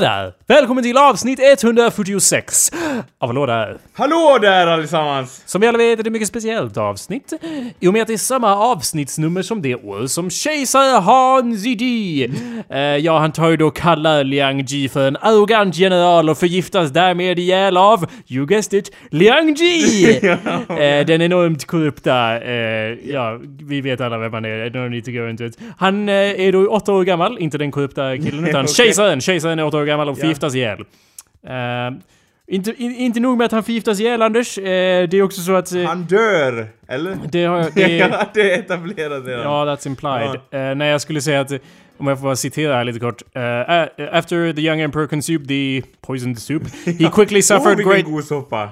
Där! Välkommen till avsnitt 146 av Hallå där! Hallå där allesammans! Som vi alla vet är det ett mycket speciellt avsnitt. I och med att det är samma avsnittsnummer som det år som kejsare Han Zidi. Eh, ja, han tar ju då kalla Liang Ji för en arrogant general och förgiftas därmed ihjäl av, you guessed it, Liang Ji! eh, den enormt korrupta, eh, ja, vi vet alla vem han är, no need to go into it. Han eh, är då åtta år gammal, inte den korrupta killen, utan Okej. kejsaren. Kejsaren är åtta år gammal och Ja. förgiftas ihjäl. Inte, in, inte nog med att han förgiftas ihjäl, Anders. Eh, det är också så att... Eh, Han dör! Eller? det har jag... Det, Ja, det är etablerat redan. ja, that's implied. Eh, nej, jag skulle säga att... Om jag får bara citera här lite kort. A- after the young emperor consumed the poisoned soup, he quickly oh, suffered vilken great... god soppa!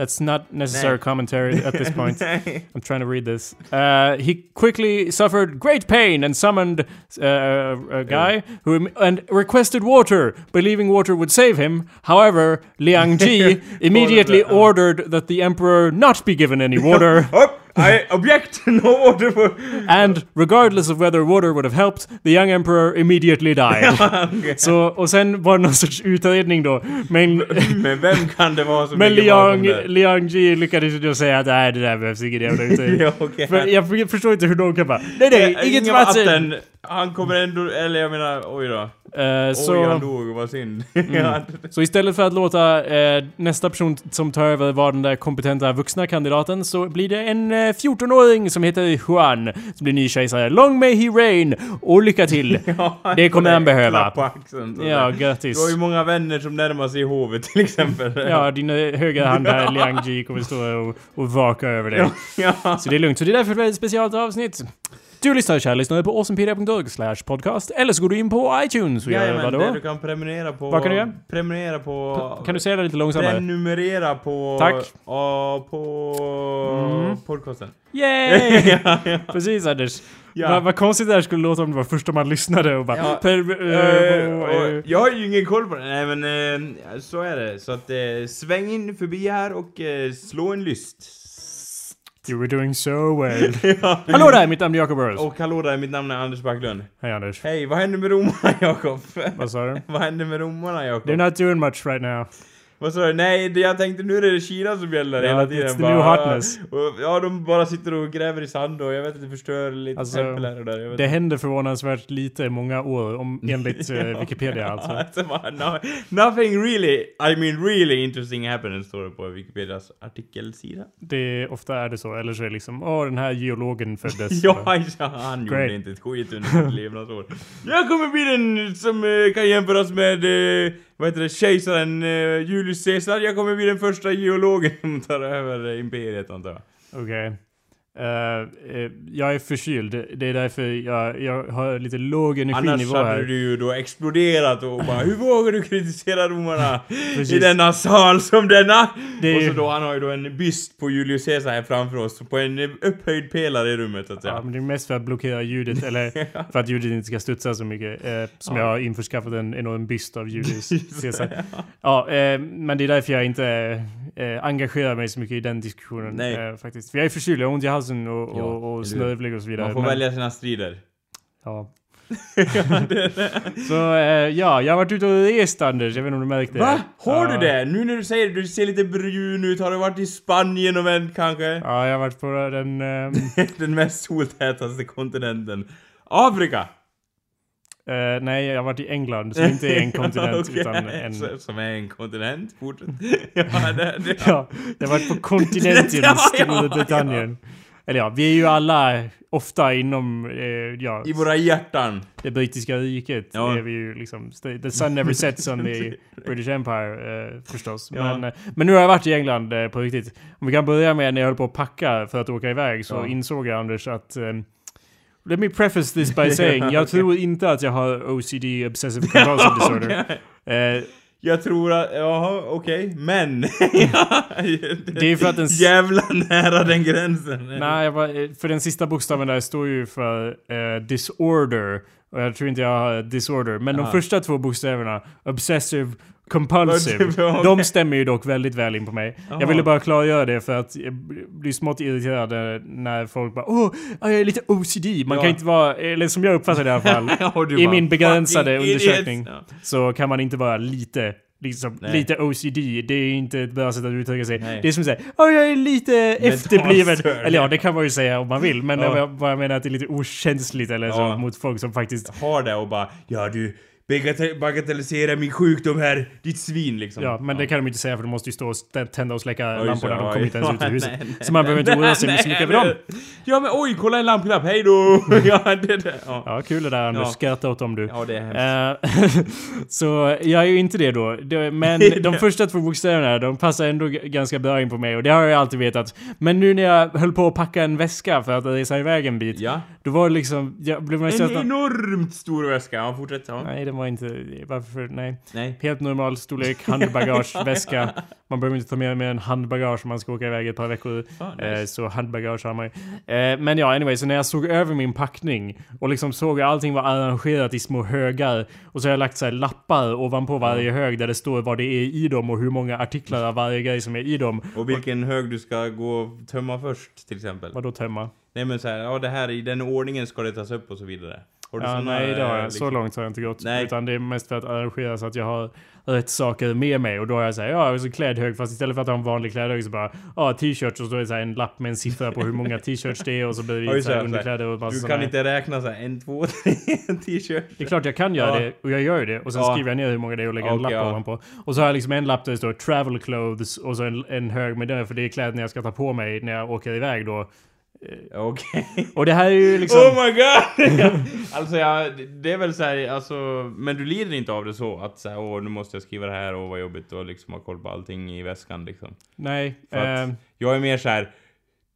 That's not necessary commentary at this point. I'm trying to read this. Uh, he quickly suffered great pain and summoned uh, a guy who and requested water, believing water would save him. However, Liang Ji immediately uh, ordered that the emperor not be given any water. Upp! I object! No water for... And regardless of whether water would have helped, the young emperor immediately died. Så, och sen var det någon sorts utredning då. Men, Men vem kan det vara som men Liang? Liang Ji lyckades ju säga att nej, det där behövs ingen jävla utredning. Ja, okej. För jag förstår inte hur de kan bara Nej nej, Eh, inget vatten! Han kommer ändå... Eller jag menar, oj då. Eh, Oj, han så, dog, vad synd. Mm. Så istället för att låta eh, nästa person som tar över vara den där kompetenta vuxna kandidaten så blir det en eh, 14-åring som heter Juan som blir ny kejsare. Long may he reign! Och lycka till! Ja, Det kommer han behöva. På axeln. Ja, där. Du grattis! har ju många vänner som närmar sig hovet till exempel. Ja, din eh, högra hand här, Liang Ji, kommer stå och, och vaka över dig. ja. Så det är lugnt. Så det är därför ett väldigt speciellt avsnitt. Du lyssnar, kära lyssnare, på awesomepedia.org slash podcast. Eller så går du in på iTunes och gör vadå? det du kan prenumerera på... Vad kan du göra? Prenumerera på... Kan du säga det lite långsammare? Prenumerera på... Tack. Ja, på... Mm. Podcasten. Yay! ja, ja. Precis Anders. Ja. Vad, vad konstigt det här skulle låta om det var första man lyssnade och bara... Ja. Per, och eh, jag har ju ingen koll på det. Nej men så är det. Så att sväng in förbi här och slå en lyst. You were doing so well. ja. Hallå där, mitt namn är Jacob Burrows. Och hallå där, mitt namn är Anders Backlund. Hej Anders. Hej, vad hände med romarna Jakob? Vad sa du? vad hände med romarna Jakob? They're not doing much right now. Vad sa du? Nej, det jag tänkte nu är det Kina som gäller Ja, hela it's tiden. the new hotness. Och, ja, de bara sitter och gräver i sand och jag vet inte, förstör lite Alltså, tempel här och där. Det händer förvånansvärt lite i många år, om, enligt eh, Wikipedia alltså. Alltså, bara, no, nothing really, I mean really interesting happened, står det på Wikipedias artikelsida. Det, ofta är det så, eller så är det liksom åh den här geologen föddes. Ja, ja, han Great. gjorde inte ett skit under sitt levnadsår. Jag kommer bli den som eh, kan jämföras med, eh, vad heter det, kejsaren eh, Julius Caesar. Jag kommer bli den första geologen som tar över eh, imperiet antar jag. Okej. Eh, eh, jag är förkyld. Det är därför jag, jag har lite låg Annars energinivå hade här. du ju då exploderat och bara Hur vågar du kritisera romarna i denna sal som denna? Det Och så då, han har ju då en byst på Julius Caesar här framför oss på en upphöjd pelare i rummet så att säga. Ja, men det är mest för att blockera ljudet, eller för att ljudet inte ska studsa så mycket. Eh, som Ja. jag har införskaffat en enorm byst av Julius Caesar. Ja, eh, men det är därför jag inte eh, engagerar mig så mycket i den diskussionen. Eh, faktiskt. För jag är förkyld, jag har ont i halsen och, Ja, och, och snörvlig och så vidare. Man får men- välja sina strider. Ja. Så eh, ja, jag har varit ute och rest Anders, jag vet inte om du märkte det. Va? Har ja. du det? Nu när du säger det, du ser lite brun ut. Har du varit i Spanien och vänt kanske? Ja, jag har varit på den... ehm, Den mest soltätaste kontinenten. Afrika! Eh, nej, jag har varit i England, som inte är en kontinent Okej, utan en... så- Som är en kontinent? Fortsätt. ja, det, det, Ja, jag har varit på kontinenten Ja, ja, Storbritannien. Eller ja, vi är ju alla ofta inom, eh, ja, I våra hjärtan. det brittiska riket. Ja. Är vi ju liksom, the sun never sets on the British Empire eh, förstås. Ja. Men, eh, men nu har jag varit i England eh, på riktigt. Om vi kan börja med när jag höll på att packa för att åka iväg så Ja. insåg jag Anders att eh, Let me preface this by saying, jag Okej. tror inte att jag har OCD, Obsessive Compulsive Disorder. Okej. Eh, Jag tror att, jaha, okej, men. Det är för att den Jävla nära den gränsen. Nej, jag bara, eh, för den sista bokstaven där står ju för eh, disorder. Och jag tror inte jag har disorder. Men Aha. de första två bokstäverna, obsessive compulsive. De stämmer ju dock väldigt väl in på mig. Jaha. Jag ville bara klargöra det för att jag blir smått irriterad när folk bara Åh, jag är lite OCD. Man Ja. kan inte vara, eller som jag uppfattar det i alla fall. I bara, min begränsade undersökning Ja. så kan man inte vara lite Liksom, Nej. lite OCD, det är inte ett bra sätt att uttrycka sig. Nej. Det är som att säga Åh, jag är lite efterbliven. Eller ja, det kan man ju säga om man vill. Men Ja. jag bara menar att det är lite okänsligt eller så mot folk som faktiskt Har det och bara ja du bagate- bagatelliserar min sjukdom här, ditt svin liksom. Ja, men det kan de inte säga för de måste ju stå och tända och släcka Oj, lamporna. De kommer inte ens ut i huset. Nej, nej, så man behöver inte oroa sig så mycket över dem. Ja men oj, kolla en lamplapp, hej då! ja, det där. Ja. Ja, kul det där Anders. Ja. Skratta åt dem du. ja, det är hemskt. Eh, så jag är ju inte det då. Det- Men de första två bokstäverna, de passar ändå ganska bra in på mig och det har jag alltid vetat. Men nu när jag höll på att packa en väska för att resa iväg en bit. Ja. Då var det liksom, jag blev En enormt stor väska, ja fortsätt. Ja. Nej, det var inte... Varför? Nej. Nej. Helt normal storlek, handbagageväska. Man behöver inte ta med mer än handbagage om man ska åka iväg ett par veckor. Ah, nice. Eh, så handbagage har man ju. Eh, men ja, anyway, så när jag såg över min packning och liksom såg att allting var arrangerat i små högar och så har jag lagt så här lappar ovanpå varje hög där det står vad det är i dem och hur många artiklar av varje grej som är i dem. Och vilken hög du ska gå och tömma först till exempel. Vadå tömma? Nej men såhär, ja det här i den ordningen ska det tas upp och så vidare. Har du Ja, såna, nej, det har jag. eh, Så liksom- långt har jag inte gått. Nej. Utan det är mest för att arrangera så att jag har rätt saker med mig. Och då har jag såhär, ja, jag har så klädhög. Fast istället för att ha en vanlig klädhög så bara, ja, t-shirts. Och så är det så här en lapp med en siffra på hur många t-shirts det är. Och så blir Ja, det just så här så här. underkläder och massa Du kan här- inte räkna såhär en, två, tre t-shirt. Det är klart jag kan göra Ja. det och jag gör ju det och sen Ja. skriver jag ner hur många det är och lägger en Okej, lapp ja. ovanpå. Och så har jag liksom en lapp där det står 'travel clothes' och så en, en hög med det för det är kläderna jag ska ta på mig när jag åker iväg då. Okej. Och det här är ju liksom... Oh my god! alltså ja, det är väl såhär, alltså, men du lider inte av det så? Att såhär, åh nu måste jag skriva det här, åh vad jobbigt och liksom ha koll på allting i väskan liksom. Nej. För att ehm, jag är mer så här.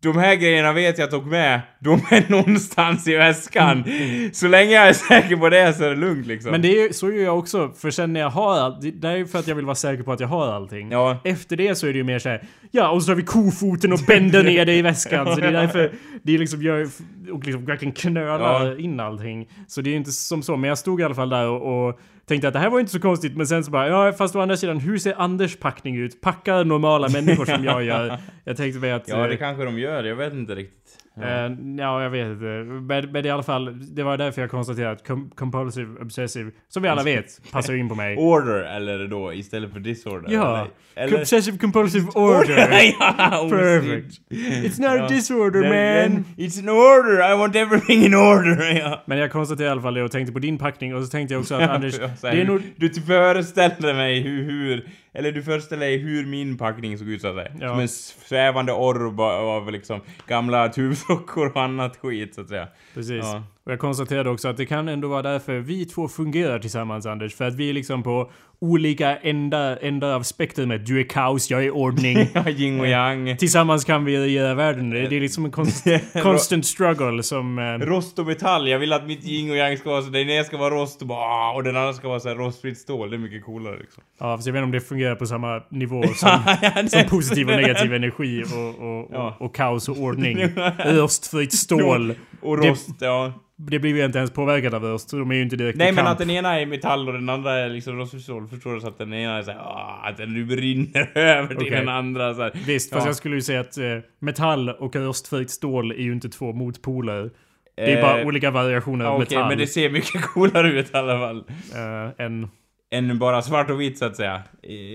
De här grejerna vet jag tog med, de är någonstans i väskan. Så länge jag är säker på det så är det lugnt liksom. men det är ju, så gör jag också. För sen när jag har allt, det är ju för att jag vill vara säker på att jag har allting. Ja. Efter det så är det ju mer så här. ja och så har vi kofoten och bänder ner det i väskan. Så det är därför det är liksom gör, och liksom verkligen knölar Ja. in allting. Så det är inte som så, men jag stod i alla fall där och, och tänkte att det här var inte så konstigt, men sen så bara, ja fast å andra sidan, hur ser Anders packning ut? Packar normala människor som jag gör? Jag tänkte mig att... Ja, eh, det kanske de gör, jag vet inte riktigt. Ja. Eh, ja, jag vet inte. Men, men i alla fall, det var därför jag konstaterade att com compulsive obsessive, som vi alla vet, passar in på mig. Order eller då istället för disorder? Ja. Eller? Obsessive compulsive order. ja, Perfect. It's not a Ja. disorder Then- man. It's an order, I want everything in order! Ja. Men jag konstaterade i alla fall det och tänkte på din packning och så tänkte jag också att Anders, här, det är nog... Du föreställer mig hur, hur, eller du föreställer dig hur min packning såg ut så att säga. Ja. Som en svävande orb av liksom gamla tubsockor och annat skit så att säga. Precis. Ja. Och jag konstaterade också att det kan ändå vara därför vi två fungerar tillsammans Anders. För att vi är liksom på olika ändar, ändar av spektrumet. Du är kaos, jag är ordning. Ja, yin och yang. Tillsammans kan vi regera världen. Det det är liksom en konst, constant struggle som... Eh, Rost och metall, jag vill att mitt yin och yang ska vara så, den ena ska vara rost och, bara, ah, och den andra ska vara så här rostfritt stål, det är mycket coolare liksom. ja, så jag vet inte om det fungerar på samma nivå som, Ja, det- som positiv och negativ energi och, och, Ja. och, och kaos och ordning. Rostfritt stål. Och Det- rost, ja. Det blir ju inte ens påverkat av röst, så de är ju inte direkt Nej i men kamp. att den ena är metall och den andra är liksom rostfritt stål, förstår du? Så att den ena är såhär, ah, att den nu brinner över till Okej. den andra så här. Visst, fast Ja. jag skulle ju säga att eh, metall och rostfritt stål är ju inte två motpoler. Det är bara Eh, olika variationer av Okej, metall. men det ser mycket coolare ut i alla fall. eh, än... Än bara svart och vitt så att säga.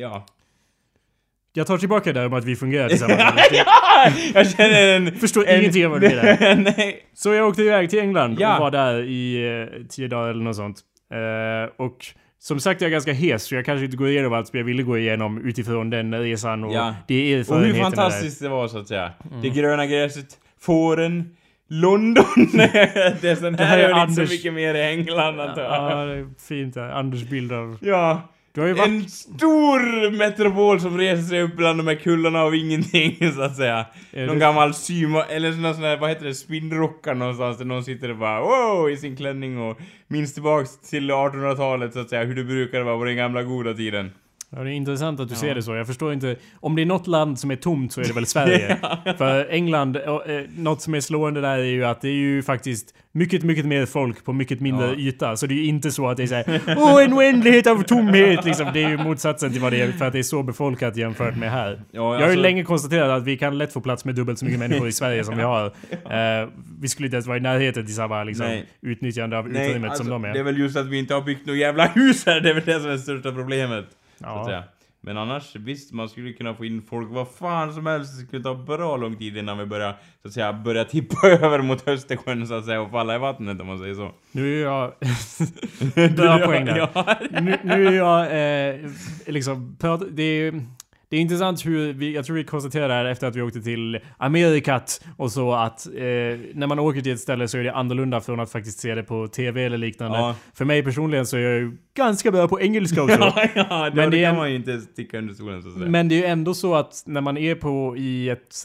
Ja. Jag tar tillbaka det där om att vi fungerar tillsammans. ja! Jag känner en... Förstår en, ingenting av vad är. Nej. Så jag åkte iväg till England Ja. och var där i eh, tio dagar eller något sånt. Eh, och som sagt jag är ganska hes så jag kanske inte går igenom allt som jag ville gå igenom utifrån den resan och Ja. det är Och hur erfarenheterna fantastiskt det var så att säga. Mm. Det gröna gräset, fåren, London. det är sån Det här här är väl inte Anders- så mycket mer i England antar jag. Ja, det är fint där. Anders bild av... Ja. Du har ju varit... En stor metropol som reser sig upp bland de här kullarna av ingenting så att säga. Är Någon det- gammal syma, eller sån här, vad heter det, spinnrockar någonstans där någon sitter och bara wow i sin klänning och minns tillbaks till 1800-talet så att säga, hur det brukade vara på den gamla goda tiden. Ja, det är intressant att du ser det så. Jag förstår inte. Om det är något land som är tomt så är det väl Sverige. För England, och, eh, något som är slående där är ju att det är ju faktiskt mycket, mycket mer folk på mycket mindre Ja. yta. Så det är ju inte så att det är såhär Åh, en oändlighet av tomhet! Liksom. Det är ju motsatsen till vad det är för att det är så befolkat jämfört med här. Ja, Jag har ju alltså- länge konstaterat att vi kan lätt få plats med dubbelt så mycket människor i Sverige som vi har. Eh, vi skulle inte ens vara i närheten till samma liksom, Nej. utnyttjande av utrymmet alltså, som de är. det är väl just att vi inte har byggt några jävla hus här, det är väl det som är det största problemet. Så att Ja. säga. Men annars, visst, man skulle kunna få in folk vad fan som helst. Det skulle ta bra lång tid innan vi börjar, så att säga, börja tippa över mot Östersjön så att säga och falla i vattnet om man säger så. Nu är jag... Bra poäng där. Ja. nu, nu är jag eh, liksom... Det är, det är intressant hur vi, jag tror vi konstaterade här efter att vi åkte till Amerikat och så att eh, när man åker till ett ställe så är det annorlunda från att faktiskt se det på TV eller liknande. Ja. För mig personligen så är jag ju ganska bra på engelska också. ja, ja, det, Men det, det kan en- man ju inte sticka under stolen så att säga. Men det är ju ändå så att när man är på i ett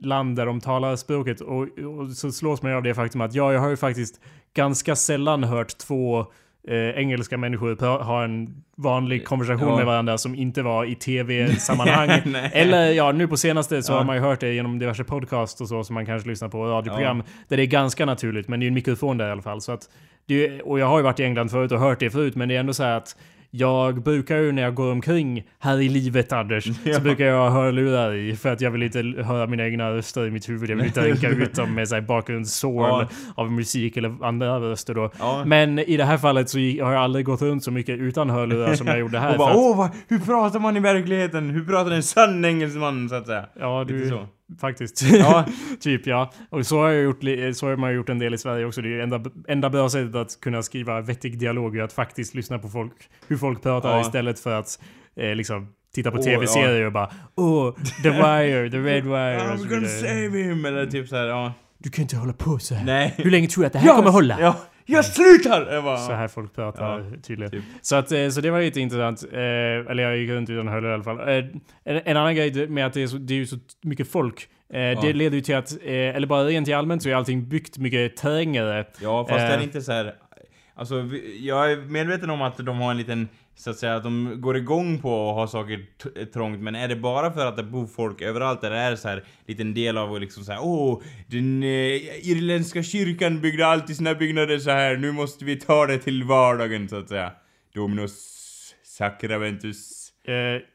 land där de talar språket och, och så slås man ju av det faktum att ja, jag har ju faktiskt ganska sällan hört två eh, engelska människor ha en vanlig konversation Ja. med varandra som inte var i tv-sammanhang. Eller ja, nu på senaste så Ja. har man ju hört det genom diverse podcast och så som man kanske lyssnar på radioprogram. Där det är ganska naturligt, men det är en mikrofon där i alla fall. Så att det och jag har ju varit i England förut och hört det förut, men det är ändå så här att jag brukar ju när jag går omkring här i livet Anders, Ja. så brukar jag ha hörlurar i för att jag vill inte höra mina egna röster i mitt huvud. Jag vill inte ränka ut dem med så här bakgrundssorl Ja. av musik eller andra röster då. Ja. Men i det här fallet så har jag aldrig gått runt så mycket utan hörlurar som jag gjorde här. och bara att- åh, vad, hur pratar man i verkligheten? Hur pratar en sann engelsman så att säga? Ja, du... så. Faktiskt. Ja. typ ja. Och så har, jag gjort, så har man gjort en del i Sverige också. Det är enda, enda bra sättet att kunna skriva vettig dialog är att faktiskt lyssna på folk, hur folk pratar Ja. istället för att eh, liksom titta på Åh, tv-serier och bara Åh, The Wire, The Red Wire I'm så gonna save him! Eller typ såhär, ja. Du kan inte hålla på så här. Nej. Hur länge tror du att det här kommer hålla? Ja, jag slutar! Jag bara, Så här folk pratar tydligen. typ. Så, att, eh, så det var lite intressant. Eh, eller jag gick runt utan hörlurar i alla fall. Eh, en, en annan grej med att det är, så, det är så mycket folk. Eh, Det leder ju till att, eh, eller bara rent i allmänt så är allting byggt mycket trängre. Ja, fast det är Eh. inte så här. Alltså, vi- jag är medveten om att de har en liten, så att säga, att de går igång på att ha saker trångt, men är det bara för att det bor folk överallt, eller är det så här liten del av och liksom såhär, åh, den eh, irländska kyrkan byggde alltid sina byggnader så här, nu måste vi ta det till vardagen, så att säga. Dominus Sacramentus. Eh,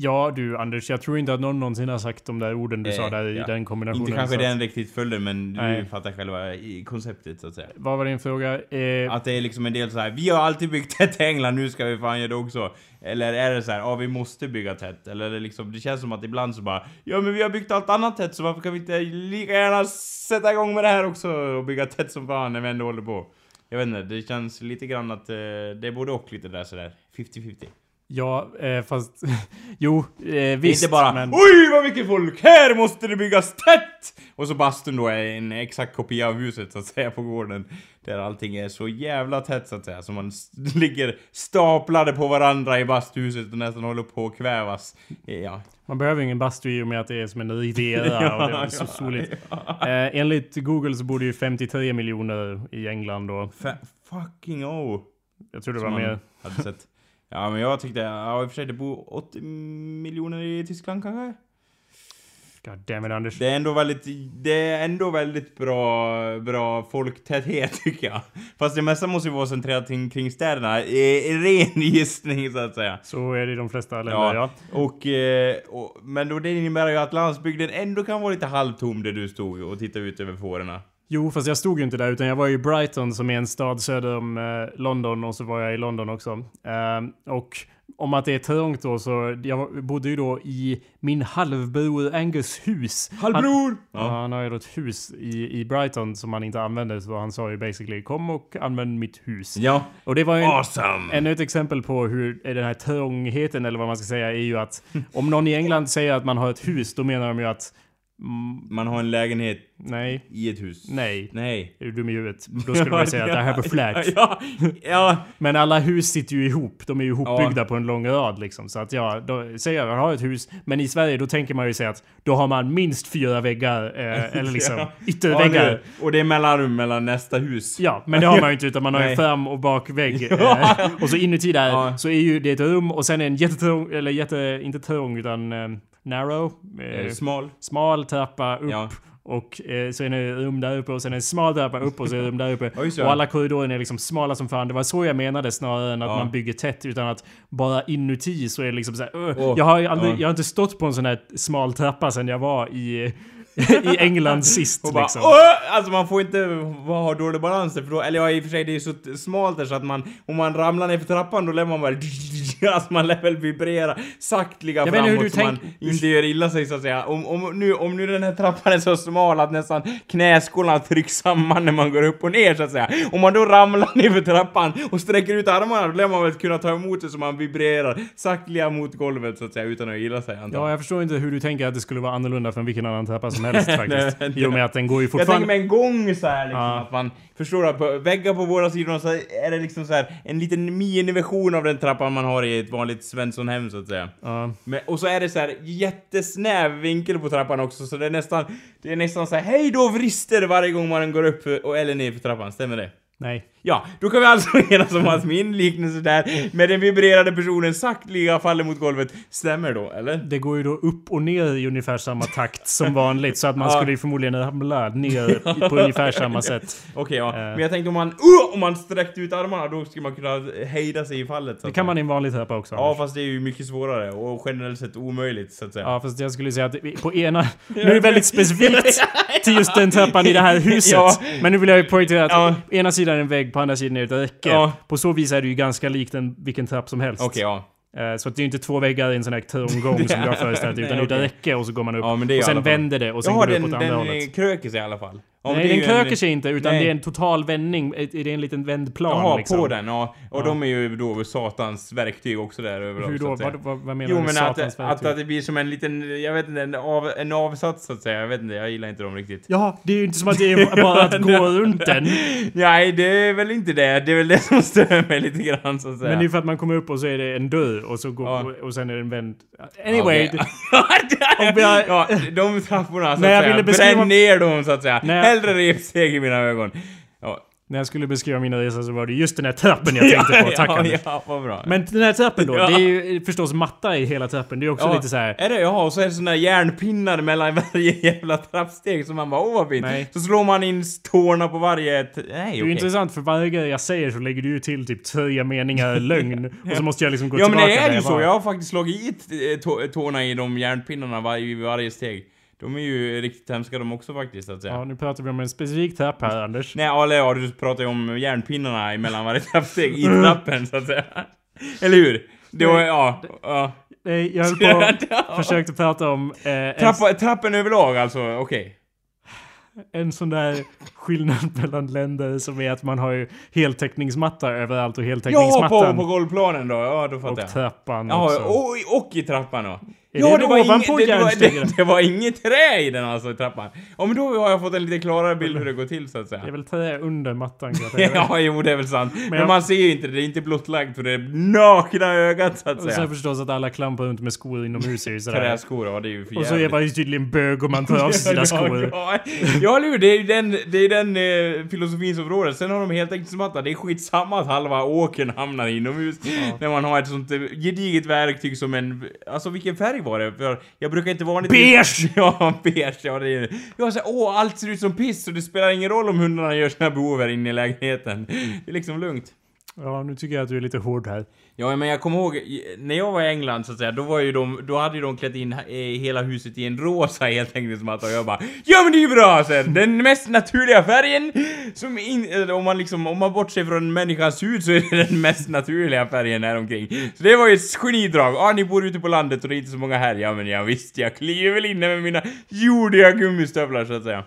ja du Anders, jag tror inte att någon någonsin har sagt de där orden du Eh, sa där i ja. den kombinationen. Inte kanske den riktigt följden, men du Nej. fattar själva i konceptet, så att säga. Vad var din fråga? Eh, Att det är liksom en del så här. vi har alltid byggt tätt i England, nu ska vi fan göra det också. Eller är det så här, ja vi måste bygga tätt. Eller det liksom, det känns som att ibland så bara, ja men vi har byggt allt annat tätt så varför kan vi inte lika gärna sätta igång med det här också och bygga tätt som fan när vi ändå håller på. Jag vet inte, det känns lite grann att eh, det är både och lite där sådär, 50-50. Ja, eh, fast... jo, eh, visst. inte bara men, Oj vad mycket folk! Här måste det byggas tätt! Och så bastun då är en exakt kopia av huset så att säga på gården. Där allting är så jävla tätt så att säga. Så man ligger staplade på varandra i bastuhuset och nästan håller på att kvävas. Ja. Man behöver ingen bastu i och med att det är som en riviera och det är så soligt. Eh, enligt Google så bor det ju 53 miljoner i England och Fa- fucking oh. jag tror det var mer. hade sett. Ja men jag tyckte, ja i och för sig det bor 80 miljoner i Tyskland kanske? God damn it Anders. Det är ändå väldigt, det är ändå väldigt bra, bra folktäthet tycker jag. Fast det mesta måste ju vara centrerat kring, kring städerna. Eh, ren gissning så att säga. Så är det i de flesta länder Ja. ja. Och, eh, och, men då det innebär ju att landsbygden ändå kan vara lite halvtom där du stod och tittade ut över fårorna. Jo, fast jag stod ju inte där utan jag var i Brighton som är en stad söder om eh, London och så var jag i London också. Ehm, och om att det är trångt då så, jag bodde ju då i min halvbror Angus hus. Han, Halvbror! ja. han har ju då ett hus i, i Brighton som han inte använde så han sa ju basically kom och använd mitt hus. Ja. Och det var ju en, Awesome! Ännu ett exempel på hur den här trångheten, eller vad man ska säga, är ju att om någon i England säger att man har ett hus, då menar de ju att Man har en lägenhet Nej. i ett hus. Nej. Nej. Är du dum i huvudet? Då skulle man säga att I have a flat. Ja, ja. Men alla hus sitter ju ihop. De är ju ihopbyggda på en lång rad liksom. Så att ja, då säger jag att jag har ett hus. Men i Sverige då tänker man ju säga att då har man minst fyra väggar. Eh, eller liksom Ja. ytterväggar. Ja, och det är mellanrum mellan nästa hus. Ja, men det har man ju inte utan man har ju fram och bakvägg. Eh, och så inuti där Ja. så är ju det ett rum och sen en jättetrång, eller jätte, inte trång utan eh, narrow. Eh, Eh, Smal. smal trappa upp. Ja. Och eh, så är det rum där uppe och sen en smal trappa upp och så är det rum där uppe. Ja, det. och alla korridorer är liksom smala som fan. Det var så jag menade snarare än att Ja. man bygger tätt utan att bara inuti så är det liksom så här, "Öh, Åh, Jag har aldrig, ja. jag har inte stått på en sån här smal trappa sen jag var i, i England sist Och bara, liksom. Åh! Alltså man får inte ha dålig balans för då, eller ja i och för sig det är ju så smalt där så att man, om man ramlar ner för trappan då lär man bara Alltså man lär väl vibrera saktliga Jag inte hur framåt du så man tänk- inte gör illa sig så att säga. Om, om, nu, om nu den här trappan är så smal att nästan knäskålarna trycks samman när man går upp och ner så att säga. Om man då ramlar ner för trappan och sträcker ut armarna då lär man väl kunna ta emot det så man vibrerar saktliga mot golvet så att säga utan att illa sig antar Ja, jag. jag förstår inte hur du tänker att det skulle vara annorlunda från vilken annan trappa som helst faktiskt. Nej, I och med att den går ju Jag tänker fortfarande... mig en gång så här liksom, Ja. att man förstår att på väggar på båda sidorna så är det liksom så här en liten miniversion av den trappan man har i ett vanligt Svenssonhem så att säga. Ja. Men, och så är det så här jättesnäv vinkel på trappan också så det är nästan, det är nästan så här hej då vrister varje gång man går upp och, eller ner för trappan, stämmer det? Nej. Ja, då kan vi alltså enas om att min liknelse där med den vibrerade personen sakteliga faller mot golvet stämmer då, eller? Det går ju då upp och ner i ungefär samma takt som vanligt. Så att man Ja. skulle ju förmodligen ramla ner på ungefär samma sätt. Okej, ja. Eh. Men jag tänkte om man, uh, om man sträckte ut armarna då skulle man kunna hejda sig i fallet. Det kan man i en vanlig trappa också. Ja, Anders. fast det är ju mycket svårare och generellt sett omöjligt så att säga. Ja, fast jag skulle säga att på ena... Nu är det väldigt specifikt till just den trappan i det här huset. Ja. Men nu vill jag ju poängtera att Ja. ena sidan är en vägg, på andra sidan är ett räcke. Ja. På så vis är det ju ganska likt en, vilken trapp som helst. Okej, ja. Eh, Så att det är ju inte två väggar i en sån här trånggång som du har föreställt dig, utan det är ett räcke och så går man upp. Ja, är och sen vänder det och sen Jaha, går det den, upp åt andra den hållet. kröker sig i alla fall. Ja, Nej, den ju en- kröker sig inte utan Nej. det är en total vändning. Det är en liten vändplan Jaha, liksom. på den, ja. Och Ja. de är ju då satans verktyg också där överallt Hur då? att. Vad, vad, vad menar Jo du men att, satans att, verktyg? att det blir som en liten, jag vet inte, en, av, en avsats så att säga. Jag vet inte, jag gillar inte dem riktigt. Ja, det är ju inte som att det är bara att gå runt den. Nej, det är väl inte det. Det är väl det som stör mig lite grann så att säga. Men det är för att man kommer upp och så är det en dörr och så går, Ja. och sen är det en vänd... Anyway. Om vi har- ja, de trapporna så jag att säga. beskriva- Bränn ner dem så att säga. Nej. Hellre repsteg i mina ögon. Ja. När jag skulle beskriva mina resor så var det just den här trappen jag tänkte på. Tack ja, Anders. ja, vad bra. Men den här trappen då, Ja. det är ju förstås matta i hela trappen. Det är också ja, lite så här. Är det? Jaha, och så är det här järnpinnar mellan varje jävla trappsteg som man bara åh vad fint. Nej. Så slår man in tårna på varje... Nej, Det är ju intressant för varje grej jag säger så lägger du ju till typ tre meningar lögn. Och så måste jag liksom gå Ja men tillbaka det är ju så, jag har faktiskt slagit i eh, tå- tårna i de järnpinnarna var, i varje steg. De är ju riktigt hemska de också faktiskt så att säga. Ja, nu pratar vi om en specifik trapp här Anders. Nej, eller ja, du pratar ju om järnpinnarna emellan varje trappsteg i trappen så att säga. Eller hur? Det var, ja, ja. Jag höll på försökte prata om eh, en, Trappa, trappen överlag alltså, okej. en sån där skillnad mellan länder som är att man har ju heltäckningsmatta överallt och Ja, heltäckningsmattan på, på golvplanen då, ja då och fattar jag. trappan Jaha, också. och, och i trappan då? Är ja, det det var, inget, det, det, var, det, det var inget trä i den alltså, i trappan. Ja men då har jag fått en lite klarare bild hur det går till så att säga. Det är väl trä under mattan. Ja, jo det är väl sant. Men, jag- man ser ju inte det, det är inte blottlagt för det nakna ögat så att Och sen säga. förstås att alla klampar runt med skor inomhus är ju sådär. Träskor, ja det är ju för Och så är man ju tydligen bög om man tar av sig sina skor. Ja, ja, eller hur? Det är ju den, det är den eh, filosofins område. Sen har de helt enkelt smatta. Det är skitsamma att halva åkern hamnar inomhus. När man har ett sånt eh, gediget verktyg som en... Alltså vilken färg var det? För jag brukar inte vanligtvis... Beige! Ja, beige. Ja, det är. Jag säger åh, allt ser ut som piss och det spelar ingen roll om hundarna gör sina behov här inne i lägenheten. Det är liksom lugnt. Ja, nu tycker jag att du är lite hård här. Ja, men jag kommer ihåg, när jag var i England så att säga, då var ju de, då hade ju de klätt in eh, hela huset i en rosa helt enkelt som att och jag bara Ja men det är ju bra! Så här, den mest naturliga färgen! Som in, om man liksom, om man bortser från människans hud så är det den mest naturliga färgen här omkring. Så det var ju ett genidrag. Ja, ah, ni bor ute på landet och det är inte så många här. Ja men jag visst, jag kliver väl inne med mina jordiga gummistövlar så att säga.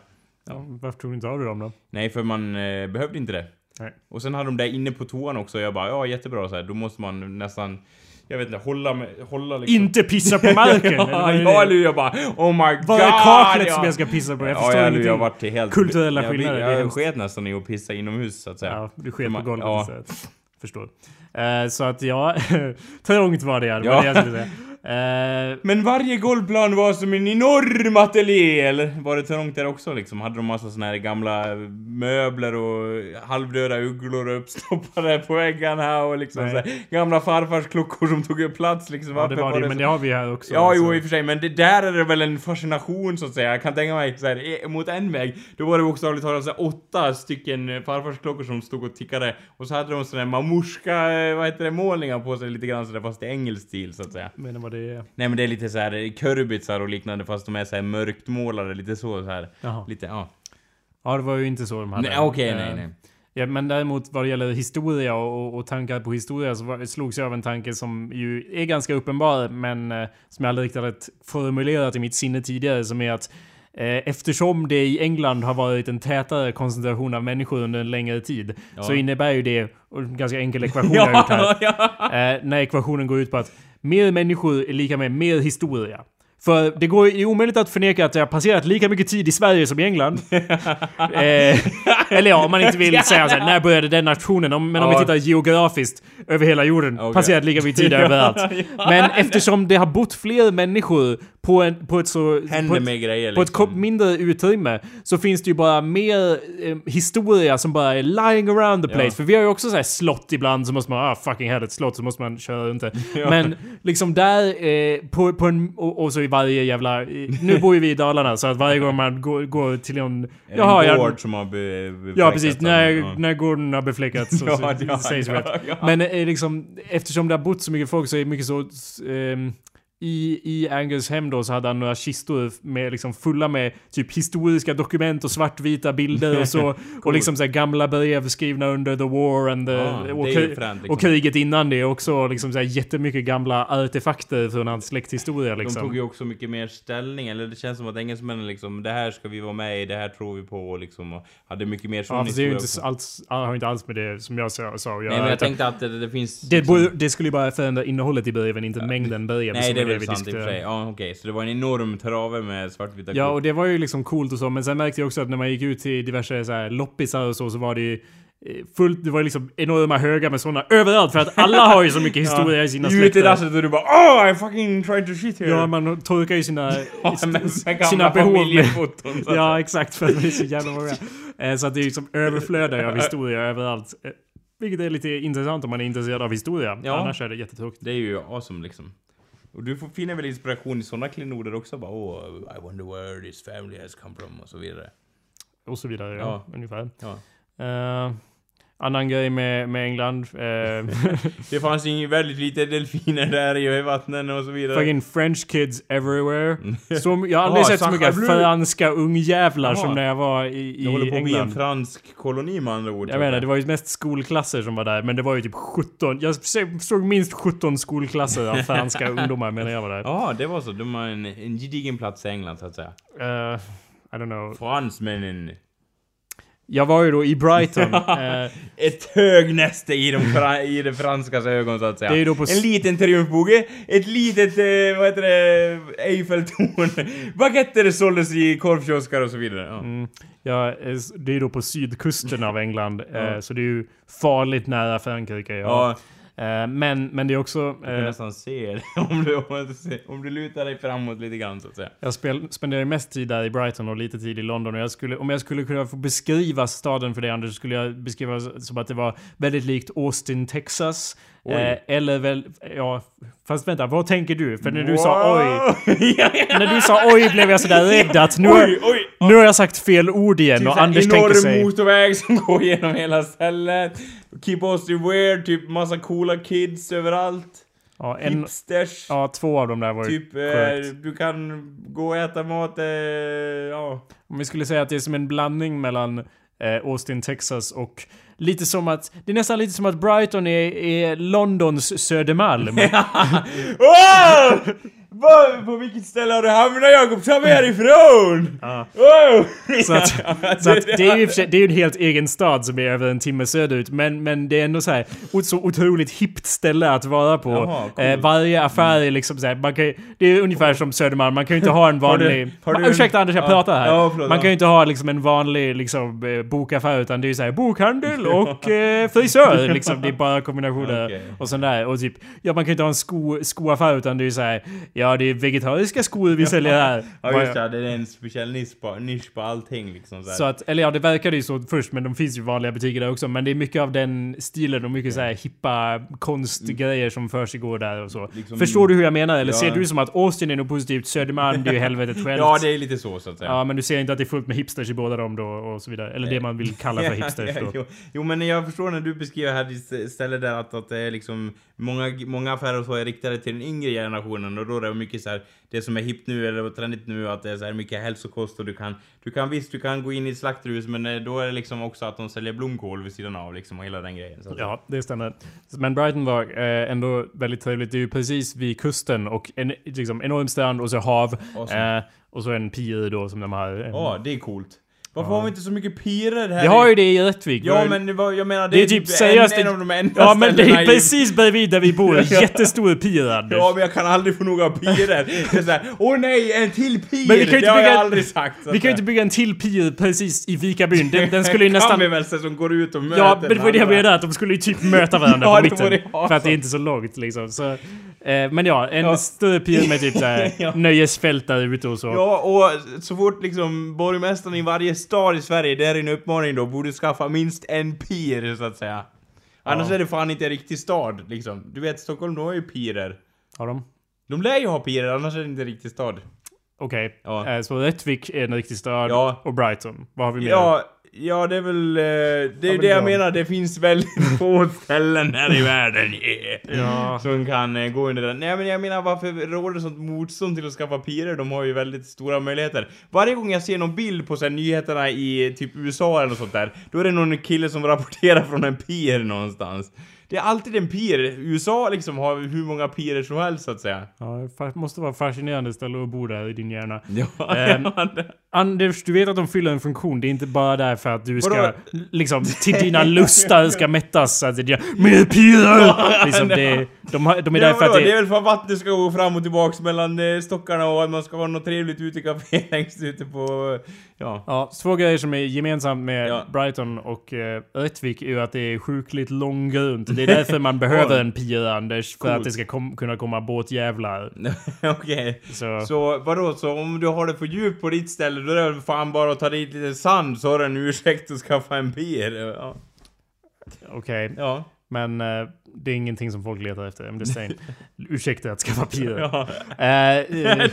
Ja, varför tog du inte av dig dem då? Nej, för man eh, behövde inte det. Nej. Och sen hade de det inne på toan också och jag bara ja jättebra så här. då måste man nästan jag vet inte, hålla med, hålla liksom. Inte pissa på marken! ja, ja, eller jag bara oh my god! Vad är kaklet ja. som jag ska pissa på? Jag Ja, förstår jag, ingenting. jag varit helt... Kulturella jag, skillnader, det är Jag, jag hemskt. sket nästan i att pissa inomhus så att säga. Ja, du sket på golvet ja. istället. Förstår. Eh, så att ja, trångt var det ja. Det var Ja. det jag skulle säga. Eh, Men varje golvplan var som en enorm ateljé, eller var det trångt där också liksom? Hade de massa såna här gamla möbler och halvdöda ugglor uppstoppade på väggarna och liksom så här, gamla farfars klockor som tog upp plats liksom? ja, det Varför var det, så- men det har vi här också. Ja, alltså. jo i och för sig, men det där är det väl en fascination så att säga. Jag kan tänka mig så här, eh, mot en väg, då var det bokstavligt talat så här, åtta stycken eh, farfarsklockor som stod och tickade. Och så hade de såna här mamorska, eh, vad heter det, målningar på sig lite grann sådär fast i engelsk stil så att säga. Men vad det är. Nej men det är lite så här eh, kurbitsar och liknande fast de är så här mörkt målade, lite så, så här. Jaha. Lite, ja. Ja, det var ju inte så de hade. Nej, okej, Eh, nej, nej. Ja, men däremot vad det gäller historia och, och, och tankar på historia så var, slogs jag av en tanke som ju är ganska uppenbar men eh, som jag aldrig riktigt hade formulerat i mitt sinne tidigare som är att eh, Eftersom det i England har varit en tätare koncentration av människor under en längre tid Ja. så innebär ju det, en ganska enkel ekvation jag har gjort här, Ja, eh, när ekvationen går ut på att mer människor är lika med mer historia. För det går det är omöjligt att förneka att det har passerat lika mycket tid i Sverige som i England. eh, eller ja, om man inte vill säga såhär, när började den nationen? Om, men om vi Ja. tittar geografiskt över hela jorden, Okej. passerat lika mycket tid överallt. Men eftersom det har bott fler människor på, en, på ett så... på Händer ett, med grejer på ett liksom. mindre utrymme så finns det ju bara mer eh, historia som bara är lying around the place. Ja. För vi har ju också så här slott ibland så måste man, ah fucking hell ett slott så måste man köra runt det. Men liksom där, eh, på, på en, och, och så i varje jävla, i- nu bor ju vi i Dalarna så att varje gång man går, går till någon, det jaha en jag, gård som har be, befläckats Ja precis, när, ja. när gården har befläckats så, Ja, så, ja, sägs ja, ja. Men eh, liksom, eftersom det har bott så mycket folk så är det mycket så... ehm, i, I Angus hem då så hade han några kistor med, liksom, fulla med typ historiska dokument och svartvita bilder och så. och liksom så gamla brev skrivna under the war and the, Ja, och, det är ju kri- fränt, liksom. och kriget innan det också. Liksom så här, jättemycket gamla artefakter från hans släkthistoria De liksom. tog ju också mycket mer ställning, eller det känns som att engelsmännen liksom, det här ska vi vara med i, det här tror vi på liksom, och hade mycket mer sån Ja, det är ju inte alls, har inte alls med det som jag sa, att göra. Nej men jag tänkte att det, det finns... det, liksom- det skulle ju bara förändra innehållet i breven, inte mängden brev. Nej som det vi sig. Ja okej, så det var en enorm trave med svartvita Ja, kort. och det var ju liksom coolt och så, men sen märkte jag också att när man gick ut till diverse så här loppisar och så, så var det ju eh, fullt, det var liksom enorma högar med sådana överallt för att alla har ju så mycket historia i sina är ute i släkter. dasset och du bara oh I fucking tried to shit here. Ja, man torkar ju sina, Ja, sina behov med... Ja, exakt, för att det är så jävla många. Eh, Så att det är liksom överflödar av historia överallt. Eh, Vilket är lite intressant om man är intresserad av historia. Ja. Annars är det jättetråkigt. Det är ju awesome liksom. Och du får finner väl inspiration i sådana klenoder också? Bara oh, I wonder where this family has come from och så vidare. Och så vidare, ja. Ungefär. Ja. Eh, annan grej med, med England. eh, Det fanns ju väldigt lite delfiner där i vattnen och så vidare. Fucking French kids everywhere. Som, jag har aldrig sett så mycket franska ungjävlar som när jag var i, i det håller på bli en England. fransk koloni med andra ord. Jag menar, det var ju mest skolklasser som var där, men det var ju typ 17. Jag såg minst 17 skolklasser av franska ungdomar medan jag var där. Ja, det var så. De har en, en gedigen plats i England så att säga. Eh, I don't know. Fransmännen. Jag var ju då i Brighton. eh, Ett högnäste i, de i det franskas ögon så att säga. Det är ju då på En liten triumfbåge, ett litet, eh, vad heter det, Eiffeltorn. Baguetter såldes i korvkiosker och så vidare. Ja. mm, ja, eh, det är ju då på sydkusten av England, eh, så det är ju farligt nära Frankrike. Ja. Ja, men, men det är också... jag kan eh, nästan se det om du, om du du lutar dig framåt lite grann så att säga. Jag spel, spenderar mest tid där i Brighton och lite tid i London. Och jag skulle, om jag skulle kunna få beskriva staden för dig Anders, skulle jag beskriva som att det var väldigt likt Austin, Texas. Eh, eller väl, ja, fast vänta, vad tänker du? För när du sa oj, när du sa oj blev jag sådär rädd att nu, Oj, oj! nu har jag sagt fel ord igen Typ och Anders tänker enorm sig... motorväg som går genom hela stället. Keep Austin weird, typ massa coola kids överallt. Ja, en, Hipsters. ja, två av dem där var Typ, eh, du kan gå och äta mat, eh, ja. Om vi skulle säga att det är som en blandning mellan eh, Austin, Texas och lite som att... Det är nästan lite som att Brighton är, är Londons Södermalm. oh! Vad, på vilket ställe har du hamnat Jakob? Ta mig härifrån! Ja. Wow! Så att, så att det är ju det är en helt egen stad som är över en timme söderut. Men, men det är ändå så här så otroligt hippt ställe att vara på. Jaha, coolt. eh, varje affär är liksom så här, man kan, ju- det är ungefär som Södermalm, man kan ju inte ha en Har du- vanlig... har du Ma- en- Ursäkta Anders, jag Ja, pratar här. ja, förlåt, man kan ju inte ha liksom en vanlig liksom, eh, bokaffär utan det är ju såhär bokhandel och eh, frisör liksom. Det är bara kombinationer Okej. och sånt där. Och typ, ja man kan ju inte ha en sko, skoaffär utan det är ju såhär, ja det är vegetariska skor vi säljer här. Ja just det, det är en speciell nisch på, nisch på allting liksom så. Så att, eller ja, det verkade ju så först, men de finns ju vanliga butiker där också. Men det är mycket av den stilen och mycket så här hippa konstgrejer som försiggår där och så. Liksom- Förstår du hur jag menar? Eller Ja. ser du som att Austin är något positivt, Södermalm det är ju helvetet självt? Ja det är lite så så att säga. Ja, men du ser inte att det är fullt med hipsters i båda dem då och så vidare. Eller det man vill kalla för hipsters då. jo, jo men jag förstår när du beskriver här ditt ställe där att, att det är liksom många, många affärer och så är riktade till den yngre generationen och då är det mycket så här det som är hippt nu eller trendigt nu att det är så här mycket hälsokost och du kan du kan visst du kan gå in i ett slakthus men eh, då är det liksom också att de säljer blomkål vid sidan av liksom och hela den grejen. Så Ja, det stämmer. Men Brighton var eh, ändå väldigt trevligt. Det är ju precis vid kusten och en liksom, enorm strand och så hav. Awesome. Eh, och så en pier då som de har. Ja, det är coolt. Varför har vi inte så mycket pirer här? Vi har ju det i Rättvik. Ja ju- men det var, jag menar det, Det är typ seriöst... en, en av de enda Ja men det är precis bredvid där vi bor. Jättestor pier Anders. Ja men jag kan aldrig få nog av pirer. Det åh nej en till pir! Men vi kan ju det inte har jag aldrig sagt. Vi kan ju säga. inte bygga en till pier precis i Vikabyn. Den, den skulle ju Kan nästan... vi väl se som går ut och möter Ja, men det var det jag menade, att de skulle ju typ möta varandra Ja, på det mitten. vore awesome. För att det är inte så långt liksom. Så, eh, men ja, en Ja. större pier med typ såhär Ja. nöjesfält där ute och så. Ja, och så fort liksom borgmästaren i varje stad i Sverige, det är en uppmaning då, borde skaffa minst en pir så att säga. Annars Ja. är det fan inte en riktig stad liksom. Du vet, Stockholm de har ju pirer. Har de? De lär ju ha pirer, annars är det inte en riktig stad. Okej. Ja. Eh, så Rättvik är en riktig stad. Ja. Och Brighton. Vad har vi mer? Ja, ja det är väl... eh, Det är men det jag ja. menar, det finns väldigt få ställen här i världen Ja. som kan eh, gå under den. Nej men jag menar varför råder sånt motstånd till att skaffa pirer? De har ju väldigt stora möjligheter. Varje gång jag ser någon bild på så här, nyheterna i typ USA eller något sånt där, då är det någon kille som rapporterar från en pir någonstans. Det är alltid en pir. USA liksom har hur många pirer som helst så att säga. Ja, det måste vara fascinerande ställe att bo där i din hjärna. Ja, det- Anders, du vet att de fyller en funktion. Det är inte bara där för att du ska, Vadå? liksom, till dina lustar ska mättas. Så att det är mer pirar! Liksom, det, de, har- de är där Ja, för att vadå? det är det... väl för att vattnet ska gå fram och tillbaks mellan eh, stockarna och att man ska ha något trevligt utekafé längst ute på... Ja. Ja, två grejer som är gemensamt med Ja. Brighton och eh, Rättvik är ju att det är sjukligt långgrunt. Det är därför man behöver en pier, Anders. För Coolt. att det ska kom, kunna komma båtjävlar. Okej. Så, Så vadå, så om du har det för djupt på ditt ställe då är det fan bara att ta dit lite sand så har du en ursäkt att skaffa en pier. Ja. okej. Ja. Men eh, det är ingenting som folk letar efter. I'm just saying. Ursäkta att skaffa pier. ja. Eh, eh,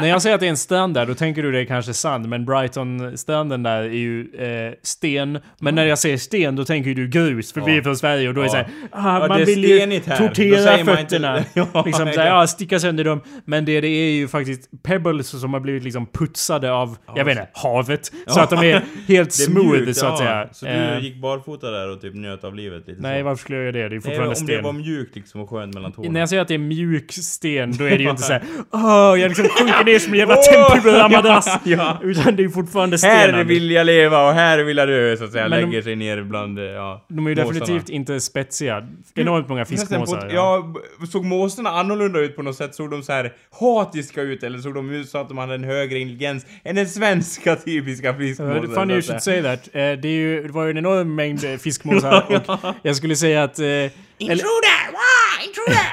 när jag säger att det är en strand där, då tänker du det är kanske sand. Men Brighton-stranden där är ju eh, sten. Men när jag säger sten, då tänker du grus. För vi är från Sverige och då är det såhär... Ah, man det är vill ju här. Tortera inte- fötterna. Ja, liksom såhär, ja, sticka sönder dem. Men det, det är ju faktiskt pebbles som har blivit liksom putsade av, jag vet inte, havet. Så att de är helt smooth mjukt, så att säga. Så du Eh, gick barfota där och typ njöt av livet lite nej, så. varför skulle jag göra det? Det är Nej, fortfarande om det sten. var mjukt liksom och skönt mellan tårna. När jag säger att det är mjuk sten, då är det ju inte såhär Åh, jag liksom sjunker ner som en jävla Åh, tempelmadrass. ja. Utan det är fortfarande sten. Här vill jag leva och här vill jag dö så att säga. Men de- Lägger sig ner bland, eh, ja. De är ju måsarna. definitivt inte spetsiga. Enormt många fiskmåsar. på- Ja, b- såg måsarna annorlunda ut på något sätt? Såg de så här hatiska ut eller såg de ut så att de hade en högre intelligens än den svenska typiska fiskmåsen? Uh, funny you should say that. Eh, det, är ju, det var ju en enorm mängd eh, fiskmåsar och jag skulle säga att... eller, Intruder! Wah! Intruder!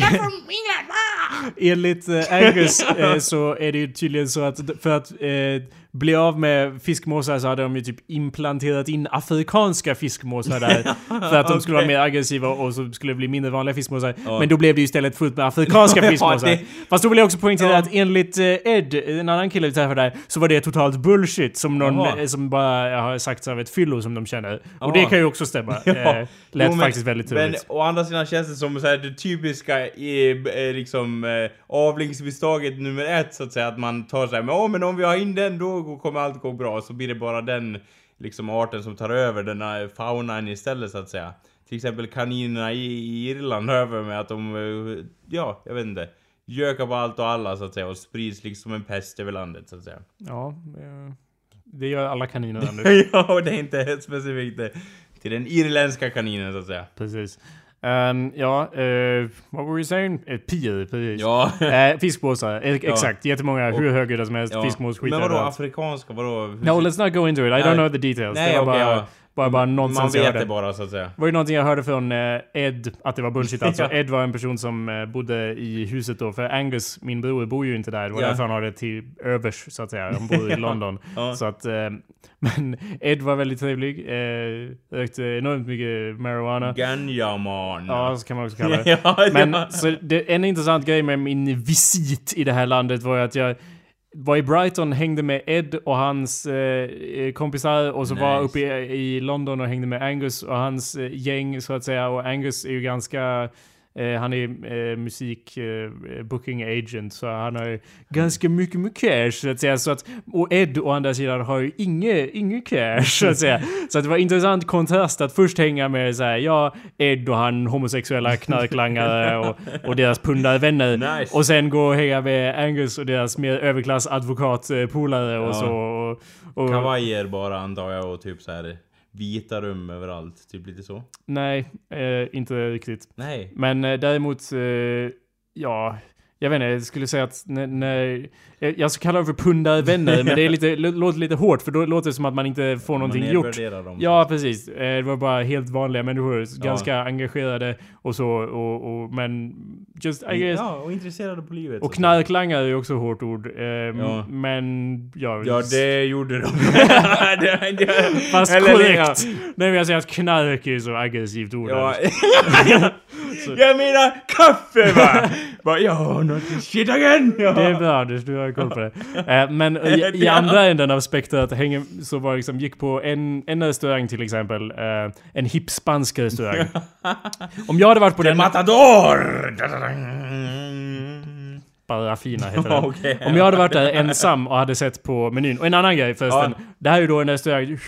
Not from England! Enligt eh, Angus eh, så är det ju tydligen så att för att eh, bli av med fiskmåsar så hade de ju typ implanterat in afrikanska fiskmåsar där. för att de skulle vara Okej. mer aggressiva och så skulle det bli mindre vanliga fiskmåsar. Ja. Men då blev det ju istället fullt med afrikanska fiskmåsar. det- Fast då vill jag också poängtera Ja. att enligt eh, Ed, en annan kille vi träffade där, så var det totalt bullshit som någon eh, som bara har sagts av ett fyllo som de känner. Och det kan ju också stämma. Ja. Eh, lät Jo, men- faktiskt väldigt Men troligt. å andra sidan känns det som så här, det typiska i eh, liksom eh, avlingsmisstaget nummer ett så att säga att man tar så här, men, åh, men om vi har in den då kommer allt gå bra så blir det bara den liksom arten som tar över den här faunan istället så att säga. Till exempel kaninerna i, Irland över med att de, eh, ja, jag vet inte. gökar på allt och alla så att säga och sprids liksom som en pest över landet så att säga. Ja, eh, det gör alla kaniner Anders. ja, och det är inte specifikt det, till den irländska kaninen så att säga. Precis. Ehm, ja, uh, what were you saying? Ett pir, precis. Ja. Eh, fiskmåsar, e- exakt. Jättemånga, hur högljudda som helst. ja. Fiskmås Men vadå afrikanska, vadå? No, let's not go into it. I don't know the details. Nej, det bara, ja. Bara, bara Man nonsens jag vet hörde. det bara så att säga. Det var ju någonting jag hörde från eh, Ed, att det var bullshit alltså. Ed var en person som eh, bodde i huset då, för Angus, min bror, bor ju inte där. Det var Ja. därför han har det till övers, så att säga. Han bor i London. Ja. Så att, eh, men Ed var väldigt trevlig. Eh, rökte enormt mycket marijuana. Ganjaman. Ja, så kan man också kalla det. ja, Men så det, en intressant grej med min visit i det här landet var ju att jag var i Brighton, hängde med Ed och hans eh, kompisar och så var Nice. uppe i, i London och hängde med Angus och hans eh, gäng så att säga. Och Angus är ju ganska Eh, han är eh, musik eh, booking agent så han har ju ganska mycket med cash så att säga. Så att, och Ed å andra sidan har ju inget, inget cash så att säga. Så att det var intressant kontrast att först hänga med så här, ja, Ed och han homosexuella knarklangare och, och deras pundarvänner. Nice. Och sen gå och hänga med Angus och deras mer överklass advokatpolare och Ja. så. Och, och, Kavajer bara antar jag och typ så här vita rum överallt. Typ lite så. Nej, eh, inte riktigt. Nej. Men eh, däremot, eh, ja, jag vet inte, jag skulle säga att när, när jag, ska kalla dem för pundarvänner, men det är lite, lå- låter lite hårt för då låter det som att man inte får någonting Man gjort. dem. Ja, precis. Eh, Det var bara helt vanliga människor, ganska engagerade och så, och, och men just, I guess. Ja, och intresserade på livet. Och knarklangare är ju också hårt ord. Eh, Ja. Men, ja. Ja, det gjorde de. Fast korrekt. Nej, men jag säger att knark är så aggressivt ord. Ja. Jag menar kaffe va! Bara, ja, not this shit again! Ja. Det är bra Anders, du har koll på det. Eh, men i, i andra änden av spektrat hänger, så var liksom, gick på en, en restaurang till exempel, eh, en hipp spansk restaurang. Om jag hade varit på den... Matador! Parafina heter den. Okej. Om jag hade varit där ensam och hade sett på menyn. Och en annan grej förresten. Det här är ju då en restaurang.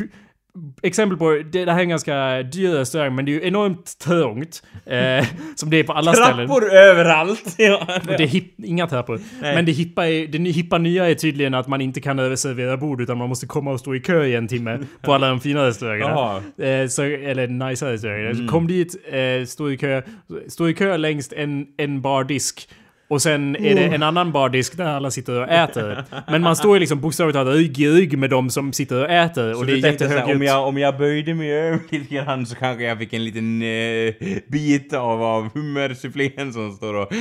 Exempel på, det, det här är en ganska dyr restaurang men det är ju enormt trångt. Eh, som det är på alla ställen. Trappor överallt! Ja, Och det är hipp, inga trappor. Nej. Men det hippa, är, det hippa nya är tydligen att man inte kan reservera bord utan man måste komma och stå i kö i en timme på alla de fina restaurangerna. Eh, så, eller nice restauranger. Mm. Kom dit, eh, stå i kö, stå i kö längst en, en bardisk. Och sen är det en annan bardisk där alla sitter och äter. Men man står ju liksom bokstavligt talat rygg i rygg med de som sitter och äter. Så och det är såhär, om jättehögljutt. jag, om jag böjde mig över lite grann så kanske jag fick en liten eh, bit av, av hummersufflén som står och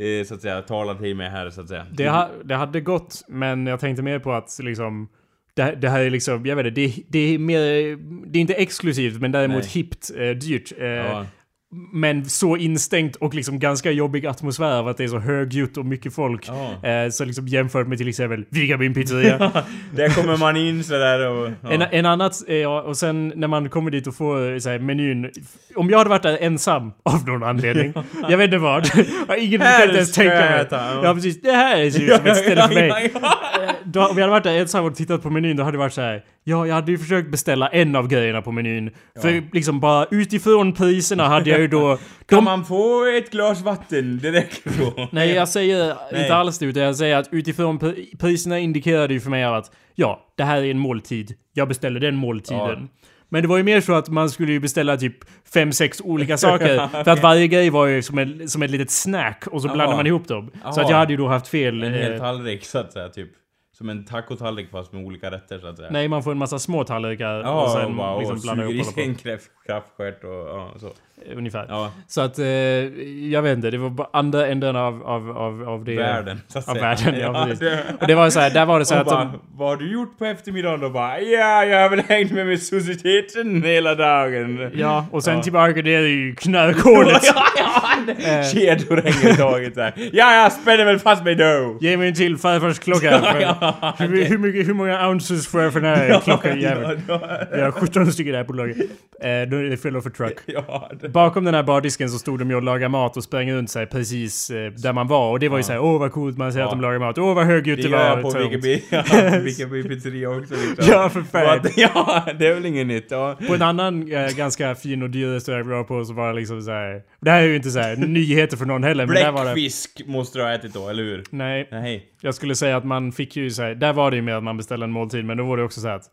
eh, så att säga talar till mig här så att säga. Det, ha, det hade gått, men jag tänkte mer på att liksom... Det, det här är liksom, jag vet inte, det, det är mer... Det är inte exklusivt, men däremot Nej. hippt, eh, dyrt. Eh, Ja. Men så instängt och liksom ganska jobbig atmosfär av att det är så högljutt och mycket folk. Ja. Eh, så liksom jämfört med till exempel Vigabyn pizzeria. Där kommer man in sådär och... Ja. En, en annat, eh, ja, och sen när man kommer dit och får eh, så här, menyn. Om jag hade varit där ensam av någon anledning. jag vet inte vad. Ingen kan ens tänka mig. ja. Ja precis, det här ser ut som ett ställe för mig. Ja, ja, ja. Då, om jag hade varit där ensam och tittat på menyn, då hade det varit så här. Ja, jag hade ju försökt beställa en av grejerna på menyn. För liksom bara utifrån priserna hade jag ju då... Kan De, man få ett glas vatten? Räcker då. nej, jag säger Nej. inte alls det, utan jag säger att utifrån pri- priserna indikerade ju för mig att ja, det här är en måltid. Jag beställer den måltiden. Ja. Men det var ju mer så att man skulle ju beställa typ fem sex olika saker. För att varje grej var ju som, en, som ett litet snack och så blandade man ihop dem. Så att jag hade ju då haft fel. En eh, hel tallrik så att säga, typ. Som en tacotallrik fast med olika rätter så att säga. Nej, man får en massa små tallrikar Ja, och och sen bara liksom och blanda suger i ihop sig en kräft- kraftstjärt och ja, så. Ungefär. Ja, Så att, eh, jag vet inte, det var andra änden av, av, av, av det. världen så att Av säga. världen, ja, precis. det- Och det var så här, där var det så här Och att bara, de, vad har du gjort på eftermiddagen? då bara, ja, jag har väl hängt med societeten hela dagen. Ja, och sen Ja. tillbaka ner i knarkhålet. ja, ja, Kedjor hänger i taget där. Ja, jag spänner väl fast mig då. Ge mig en till farfars klocka. Ja, hur, hur, mycket, hur många ounces får jag för den här klockan ja, Jag har 17 stycken där på lager. Eh, då är det of a truck. ja, det- Bakom den här bardisken så stod de ju och lagade mat och sprang runt sig precis eh, där man var. Och det var ju Ja. såhär, åh vad coolt man ser Ja. att de lagar mat. Åh vad högljutt Det det, gör var. jag på tungt." Wikipedia, Wikipedia pizzeria också liksom. Ja, för fan. Ja, det är väl inget nytt. Ja. På en annan eh, ganska fin och dyr restaurang vi var på så var det liksom såhär... Det här är ju inte såhär nyheter för någon heller var det... Bläckfisk måste du ha ätit då, eller hur? Nej, Nej. jag skulle säga att man fick ju såhär... Där var det ju mer att man beställde en måltid men då var det också så här att...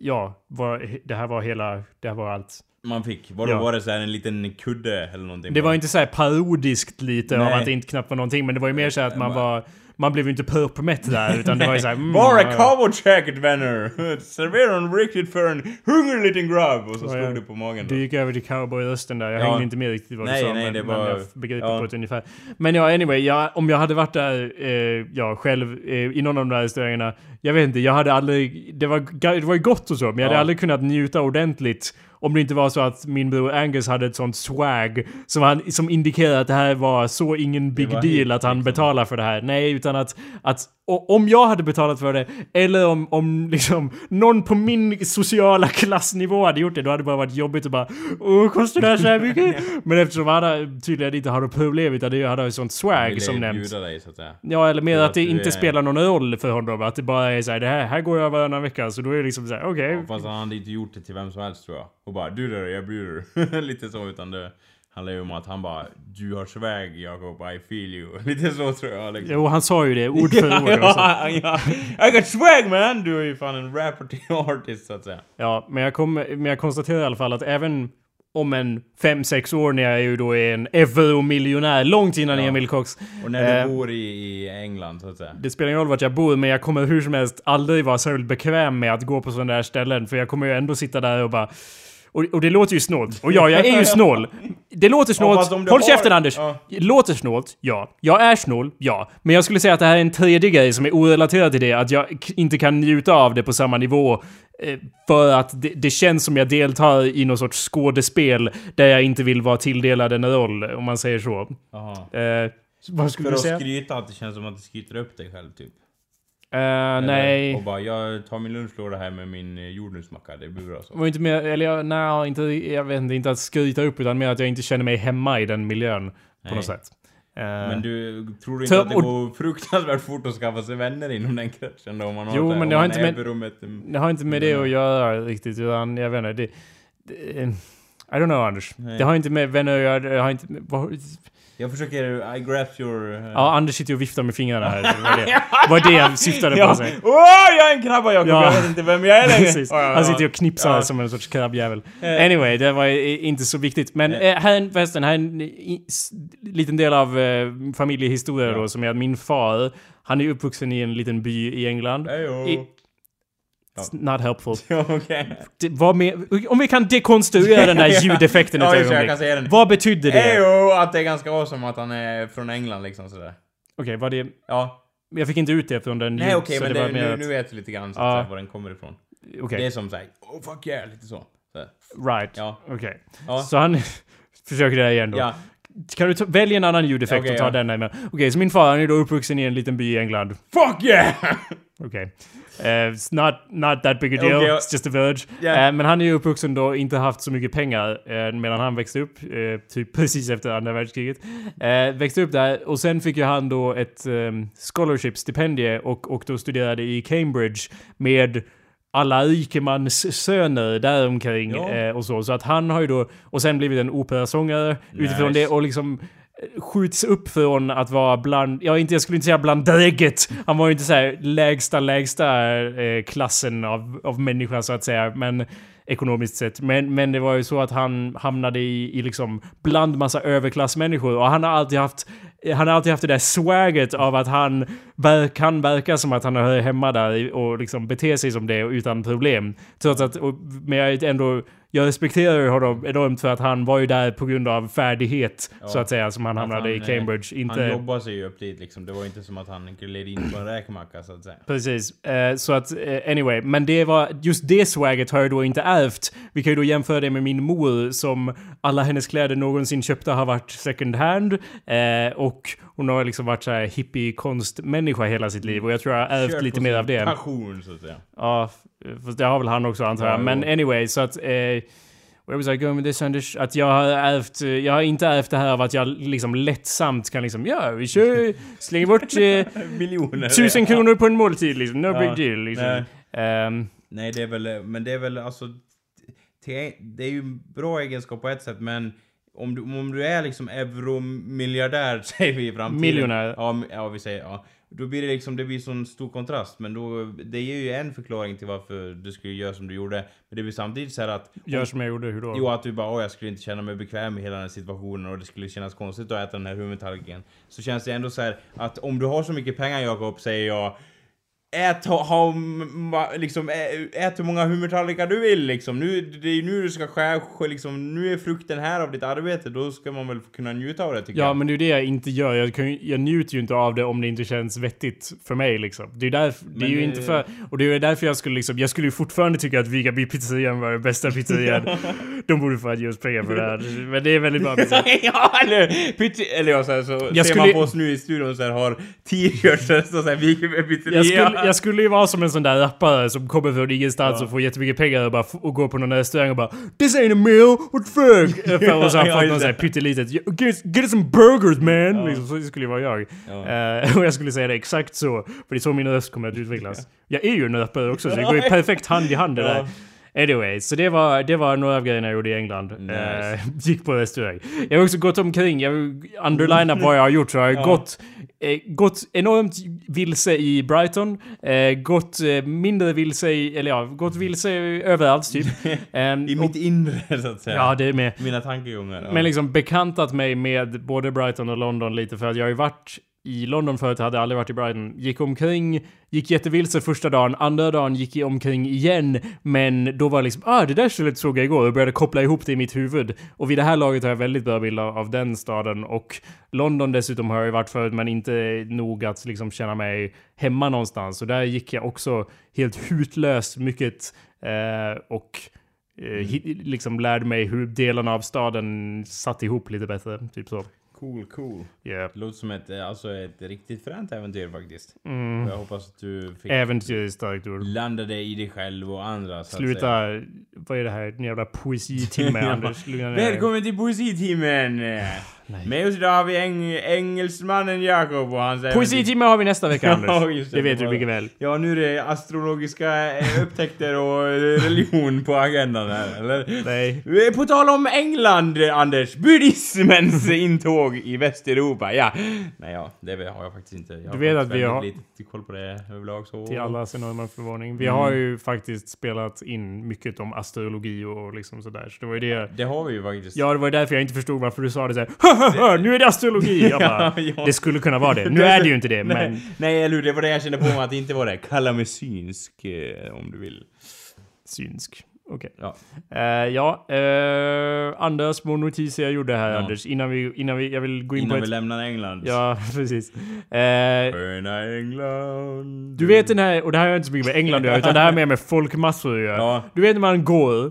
Ja, var, det här var hela... Det här var allt. Man fick. Vadå, Ja. var det så här en liten kudde eller någonting? Det var inte såhär parodiskt lite av Nej. att det inte knappt var någonting men det var ju mer så här att man var... Man blev ju inte purpmätt där utan det var ju såhär... Mm, Bara ja, ja. cowboykäket vänner! Servera en riktigt för en hungrig liten grabb! Och så slog ja. du på magen Du då. gick över till cowboy-rösten där. Jag Ja. hängde inte med riktigt vad Nej, du sa. nej, men, det men var- jag begriper ja. på ett ungefär. Men ja, anyway. Jag, om jag hade varit där, eh, ja, själv eh, i någon av de där restaurangerna. Jag vet inte, jag hade aldrig... Det var, det var ju gott och så, men jag hade Ja. aldrig kunnat njuta ordentligt. Om det inte var så att min bror Angus hade ett sånt swag som, han, som indikerade att det här var så ingen big deal hit, att han liksom. betalar för det här. Nej, utan att, att om jag hade betalat för det, eller om, om liksom någon på min sociala klassnivå hade gjort det, då hade det bara varit jobbigt att bara Åh, kostar det här så här mycket? Men eftersom han tydligen inte hade problem utan det hade ett sånt swag som nämnts. bjuda dig så att säga. Ja, eller mer att det inte spelar någon roll för honom. Att det bara är såhär, det här, här går jag varannan vecka. Så då är det liksom såhär, okej. Ja, fast han hade inte gjort det till vem som helst tror jag. Och bara du där, jag bjuder. Lite så utan det handlar ju om att han bara du har swag Jakob, I feel you. Lite så tror jag liksom. Jo, han sa ju det ord för ord. också. ja, ja. I got swag man! Du är ju fan en rapper till artist så att säga. Ja, men jag, kom, men jag konstaterar i alla fall att även om en 5-6 år när jag ju då är en euromiljonär, långt innan Ja. Emil Cox. Och när Eh, du bor i, i England så att säga. Det spelar ingen roll vart jag bor, men jag kommer hur som helst aldrig vara särskilt bekväm med att gå på sådana där ställen. För jag kommer ju ändå sitta där och bara... Och, och det låter ju snålt. Och ja, jag är ju snål. Det låter snålt. Håll har- käften Anders! Ja. Låter snålt, ja. Jag är snål, ja. Men jag skulle säga att det här är en tredje grej som är orelaterad till det. Att jag inte kan njuta av det på samma nivå. eh, För att det, det känns som jag deltar i någon sorts skådespel där jag inte vill vara tilldelad en roll, om man säger så. Eh, vad skulle För du att säga? skryta att det känns som att du skryter upp dig själv typ. Eh, Eller- nej. Och bara jag tar min lunchlåda här med min eh, jordnötsmacka, det blir bra så. Var inte mer, eller jag, nej, inte, jag vet inte, inte att skryta upp utan mer att jag inte känner mig hemma i den miljön på Nej. något sätt. Eh, Men du tror Så- inte att det går fruktansvärt fort att skaffa sig vänner inom den kretsen då? Om man har Jo, det, men det har inte med- rummet, mm. det har inte med det att göra riktigt, utan jag vet inte, det... det I don't know Anders. Nej. Det har inte med vänner att göra, det har inte vad, Jag försöker, I grasp your... eh, Ja, Anders sitter ju och viftar med fingrarna här. Det var det, var det jag syftade på. Ja. Sig. Åh, jag är en krabba Jakob, Ja. jag vet inte vem jag är längre! Ja, ja, ja. Han sitter och knipsar Ja. som en sorts krabbjävel. Eh. Anyway, det var inte så viktigt. Men Nej. eh, här är en- förresten, här är en i, liten del av eh, familjehistoria Ja. då som är att min far, han är uppvuxen i en liten by i England. Hejo. I, Ja. It's not helpful. Okej. Det med, om vi kan dekonstruera den där ljudeffekten Ja, ett ögonblick. Vad betydde det? Okej, Hejo, att det är ganska awesome att han är från England liksom sådär. var det... Ja. Jag fick inte ut det från den Nej okej, så men det det, nu, nu vet du lite grann så Ja. var den kommer ifrån. Okej, Det är som såhär, oh fuck yeah, lite så. så. right. Ja. Okej. Ja. Så han försöker det här igen då. Ja. Kan du ta, välja en annan ljudeffekt Okej, och ta ja. den där? Okej, så min far han är då uppvuxen i en liten by i England. Fuck yeah! Okej. Eh, it's not, not that big a deal, ja. it's just a village. Ja. Eh, men han är ju uppvuxen då, inte haft så mycket pengar eh, medan han växte upp, typ precis efter andra världskriget. Växte upp där och sen fick ju han då ett um, scholarship, stipendie och, och då studerade i Cambridge med alla rikemans söner däromkring Ja. och så. Så att han har ju då, och sen blivit en operasångare utifrån Nice. det och liksom skjuts upp från att vara bland, ja inte, jag skulle inte säga bland drägget, Han var ju inte såhär lägsta, lägsta eh, klassen av, av människa så att säga. Men ekonomiskt sett. Men, men det var ju så att han hamnade i, i liksom bland massa överklassmänniskor och han har alltid haft han har alltid haft det där swaget av att han ver- kan verka som att han hör hemma där och liksom beter sig som det utan problem. Trots att, och, men jag är ändå jag respekterar honom enormt för att han var ju där på grund av färdighet, Ja. så att säga, som han hamnade i han, eh, Cambridge. Inte... Han jobbade sig ju upp dit liksom. Det var inte som att han gled in på en räkmacka så att säga. Precis. Eh, så att, eh, anyway. Men det var, just det swaget har jag då inte ärvt. Vi kan ju då jämföra det med min mor som alla hennes kläder någonsin köpta har varit second hand. Eh, och hon har liksom varit så här hippie-konstmänniska hela sitt liv. Och jag tror jag har ärvt Kört lite mer av det. Passion så att säga. Ja, fast det har väl han också antar jag. Ja, Men anyway, så att... Eh, Where was I going with this Anders? Att jag har ärvt, eh, jag har inte ärvt det här av att jag liksom lättsamt kan liksom, ja vi kör, slänger bort eh, Miljoner. tusen kronor på en måltid liksom, no Ja, big deal liksom. nej. Ehm, Nej, det är väl, men det är väl alltså... Det är ju en bra egenskap på ett sätt, men om du, om du är liksom euromiljardär, säger vi i framtiden. Miljonär. Ja, ja, vi säger ja. Då blir det liksom, det blir sån stor kontrast, men då, det ger ju en förklaring till varför du skulle göra som du gjorde. Men det blir samtidigt så här att... gör som jag gjorde, hur då? Jo, att du bara åh, jag skulle inte känna mig bekväm i hela den här situationen och det skulle kännas konstigt att äta den här hummertallriken. Så känns det ändå så här att om du har så mycket pengar Jakob, säger jag Ät, ha, liksom, ät hur många hummertallrikar du vill liksom. Nu, det är ju nu du ska skära, sk- liksom, nu är frukten här av ditt arbete. Då ska man väl kunna njuta av det tycker Ja, jag. men det är det jag inte gör. Jag, kan, jag njuter ju inte av det om det inte känns vettigt för mig liksom. Det är, därför, det är Men ju inte för... Och det är därför jag skulle liksom... Jag skulle ju fortfarande tycka att Vigaby pizzerian var den bästa pizzerian. De borde få ge oss pengar för det här. Men det är väldigt bra pizza. ja, eller, pytte, eller ja, så, här, så Jag ser skulle- man på oss nu i studion så här, har t-shirts där det står såhär Wikeby pizzeria. Jag skulle, ju vara som en sån där rappare som kommer från ingenstans Ja. och får jättemycket pengar och, bara, och går på någon restaurang och bara This ain't a meal, what the fuck? För och så har han Ja, fått någon sån här pyttelitet Get, get some burgers man! Liksom, så skulle ju vara jag. Ja. Eh, och jag skulle säga det exakt så. För det är så min röst kommer att utvecklas. Jag är ju en rappare också så det går ju perfekt hand i hand det Ja. där. Anyway, så det var, det var några av grejerna jag gjorde i England. Nice. Eh, gick på restaurang. Jag har också gått omkring, jag vill underlina vad jag har gjort, så jag har Ja. gått, eh, gått enormt vilse i Brighton, eh, gått eh, mindre vilse i, eller ja, gått vilse överallt typ. Ehm, I och- mitt inre så att säga. Ja, det är med. Mina tankegångar. Ja. Men liksom bekantat mig med både Brighton och London lite för att jag har ju varit i London förut, hade aldrig varit i Brighton. Gick omkring, gick jättevilse första dagen, andra dagen gick jag omkring igen. Men då var liksom, ah det där stället såg jag igår och började koppla ihop det i mitt huvud. Och vid det här laget har jag väldigt bra bild av, av den staden. Och London dessutom har jag varit förut men inte nog att liksom känna mig hemma någonstans. Så där gick jag också helt hutlöst mycket. Eh, och eh, hi- liksom lärde mig hur delarna av staden satt ihop lite bättre. Typ så. Cool, cool. Yeah. Det låter som ett, eh, alltså ett riktigt fränt äventyr faktiskt. Mm. Och jag hoppas att du fick Äventyr är ett starkt ord. landa dig i dig själv och andra så att säga. Sluta, vad är det här? En jävla poesitimme. Anders. Välkommen till poesitimmen! Nej. Med oss idag har vi eng engelsmannen Jakob och hans Poesitimme har vi nästa vecka Anders. Ja, det. det vet du mycket väl. Ja, nu är det astrologiska eh, upptäckter och eh, religion på agendan här, eller? Nej. Eh, På tal om England, Anders. Buddhismens intåg i Västeuropa, ja. Nej, ja, det har jag faktiskt inte. Jag Du vet att vi har- lite koll på det överlag så. Till allas enorma förvåning. Vi Mm. har ju faktiskt spelat in mycket om astrologi och liksom sådär. Så det var ju det. Det har vi ju faktiskt. Ja, det var därför jag inte förstod varför du sa det såhär. nu är det astrologi! Jag bara, Ja, ja. Det skulle kunna vara det. Nu är det ju inte det, men... Nej, eller hur? Det var det jag kände på mig att det inte var det. Kalla mig synsk, eh, om du vill. Synsk. Okej. Ja. Eh, ja, eh, andra små notiser jag gjorde här Ja. Anders. Innan vi, innan vi, jag vill gå in Innan på vi ett... lämnar England. Ja, precis. Sköna England. du vet den här, och det här har inte så mycket med England att göra, utan det här har mer med folkmassor att göra. Ja, Du vet när man går,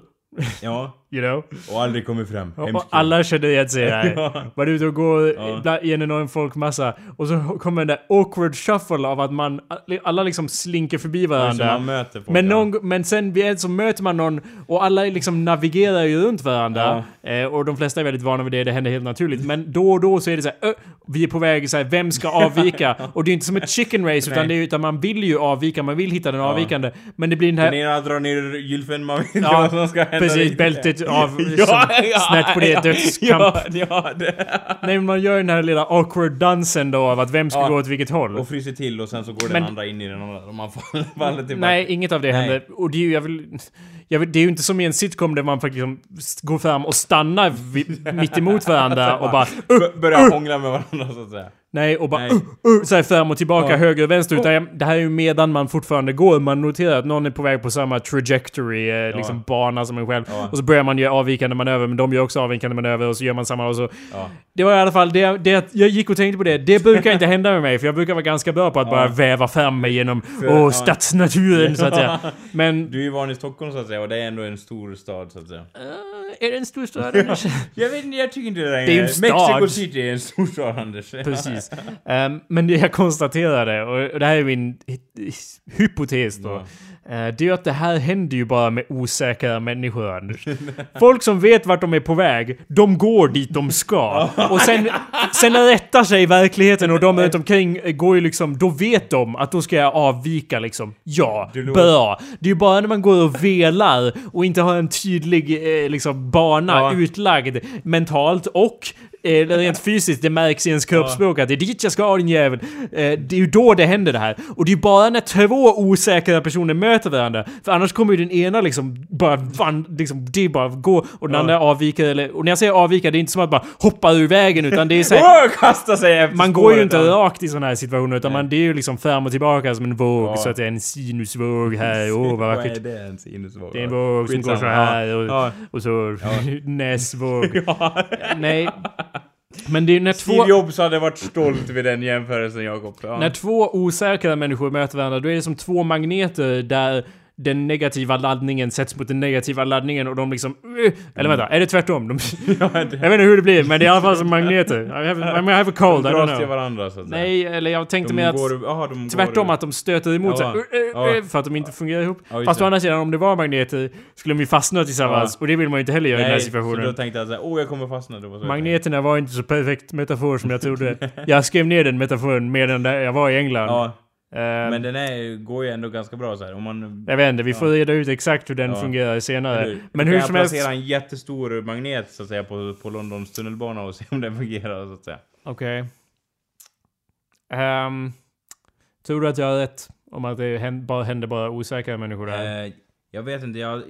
ja. You know? Och aldrig kommer fram. Och, alla känner igen sig här. Ja. Man är ute och går Ja. i en enorm folkmassa och så kommer den där awkward shuffle av att man, alla liksom slinker förbi varandra. folk. Men, ja. någon, men sen vid ett så möter man någon och alla liksom navigerar ju runt varandra. Eh, och de flesta är väldigt vana vid det, det händer helt naturligt. Men då och då så är det så här, "Ö, vi är på väg så här, vem ska avvika? och det är inte som ett chicken race utan, det är, utan man vill ju avvika, man vill hitta den avvikande. Men det blir den Den här... ena drar ner gylfen, man vet inte Ja, vad som ska hända. Precis, bältet av Ja, ja, snett på det, ja, dödskamp. Ja, ja, det. Nej man gör den här lilla awkward dansen då av att vem ska Ja. gå åt vilket håll. Och fryser till och sen så går den Men- andra in i den andra och man faller, tillbaka. Nej, inget av det Nej. händer. Och det är ju, jag vill, vill, det är ju inte som i en sitcom där man faktiskt liksom går fram och stannar vid, mitt emot varandra och bara... B- Börjar hångla med varandra så att säga. Nej, och bara Nej. uh, uh, så här fram och tillbaka, Ja. höger och vänster. Utan det här är ju medan man fortfarande går. Man noterar att någon är på väg på samma trajectory, eh, liksom bana som en själv. Ja. Och så börjar man göra avvikande manöver, men de gör också avvikande manöver och så gör man samma och så. Det var i alla fall det, det jag gick och tänkte på det. Det brukar inte hända med mig, för jag brukar vara ganska bra på att bara väva fram mig genom För- åh, stadsnaturen så att säga. Men... Du är ju van i Stockholm så att säga och det är ändå en stor stad så att säga. eh, är det en stor stad Anders? Jag vet inte, jag tycker inte det längre. Det är en stad. Mexico City är en stor stad Anders. Precis. Ehm, men det jag konstaterade, och det här är min hy- hypotes då. Eh, det är att det här händer ju bara med osäkra människor, Anders. Folk som vet vart de är på väg, de går dit de ska. Och sen, sen rättar sig verkligheten och de runt omkring går ju liksom, då vet de att då ska jag avvika liksom. Ja, bra. Det är ju bara när man går och velar och inte har en tydlig eh, liksom bana Ja. utlagd mentalt och eh, rent fysiskt, det märks i ens kroppsspråk att det är dit jag ska din jävel. Eh, det är ju då det händer det här. Och det är ju bara när två osäkra personer möter varandra. För annars kommer ju den ena liksom bara van, liksom, det är bara gå och den Ja. andra avviker eller... Och när jag säger avvika, det är inte som att bara hoppa ur vägen utan det är så här, Åh, kasta sig efter man går ju inte ja. rakt i sådana här situationer utan man, det är ju liksom fram och tillbaka som en våg Ja. så att det är en sinusvåg här. Åh vad Vad är vackert. det en sinusvåg? Det är en våg som går så här och, och så näsvåg. Nej. Men det är när två... Steve Jobs hade varit stolt vid den jämförelsen Jakob. Ja. När två osäkra människor möter varandra, då är det som två magneter där den negativa laddningen sätts mot den negativa laddningen och de liksom... uh, Eller vänta, är det tvärtom? De, jag vet inte hur det blir, men det är i alla fall som magneter. I have, I have a cold, I de don't dras till know. varandra så att. Nej, eller jag tänkte mer att... går, aha, Tvärtom att de stöter emot sig. Ja. För att de inte fungerar ihop. Just Fast å andra sidan, om det var magneter skulle de ju fastna tillsammans. Och det vill man ju inte heller göra i den här Nej, så då situationen. tänkte jag såhär, åh jag kommer fastna. Jag Magneterna var inte så perfekt metafor som jag trodde. Jag skrev ner den metaforen medan jag var i England. Ja, Eh, men den är, går ju ändå ganska bra så här. Om man... jag vet inte, vi får Ja. reda ut exakt hur den Ja. fungerar senare. Eller, Men då hur som helst... placera en jättestor magnet så att säga på, på Londons tunnelbana och se om den fungerar så att säga. Okej. Ehm, tror du att jag har rätt? Om att det hän- bara händer bara osäkra människor där? Eh, jag vet inte, jag...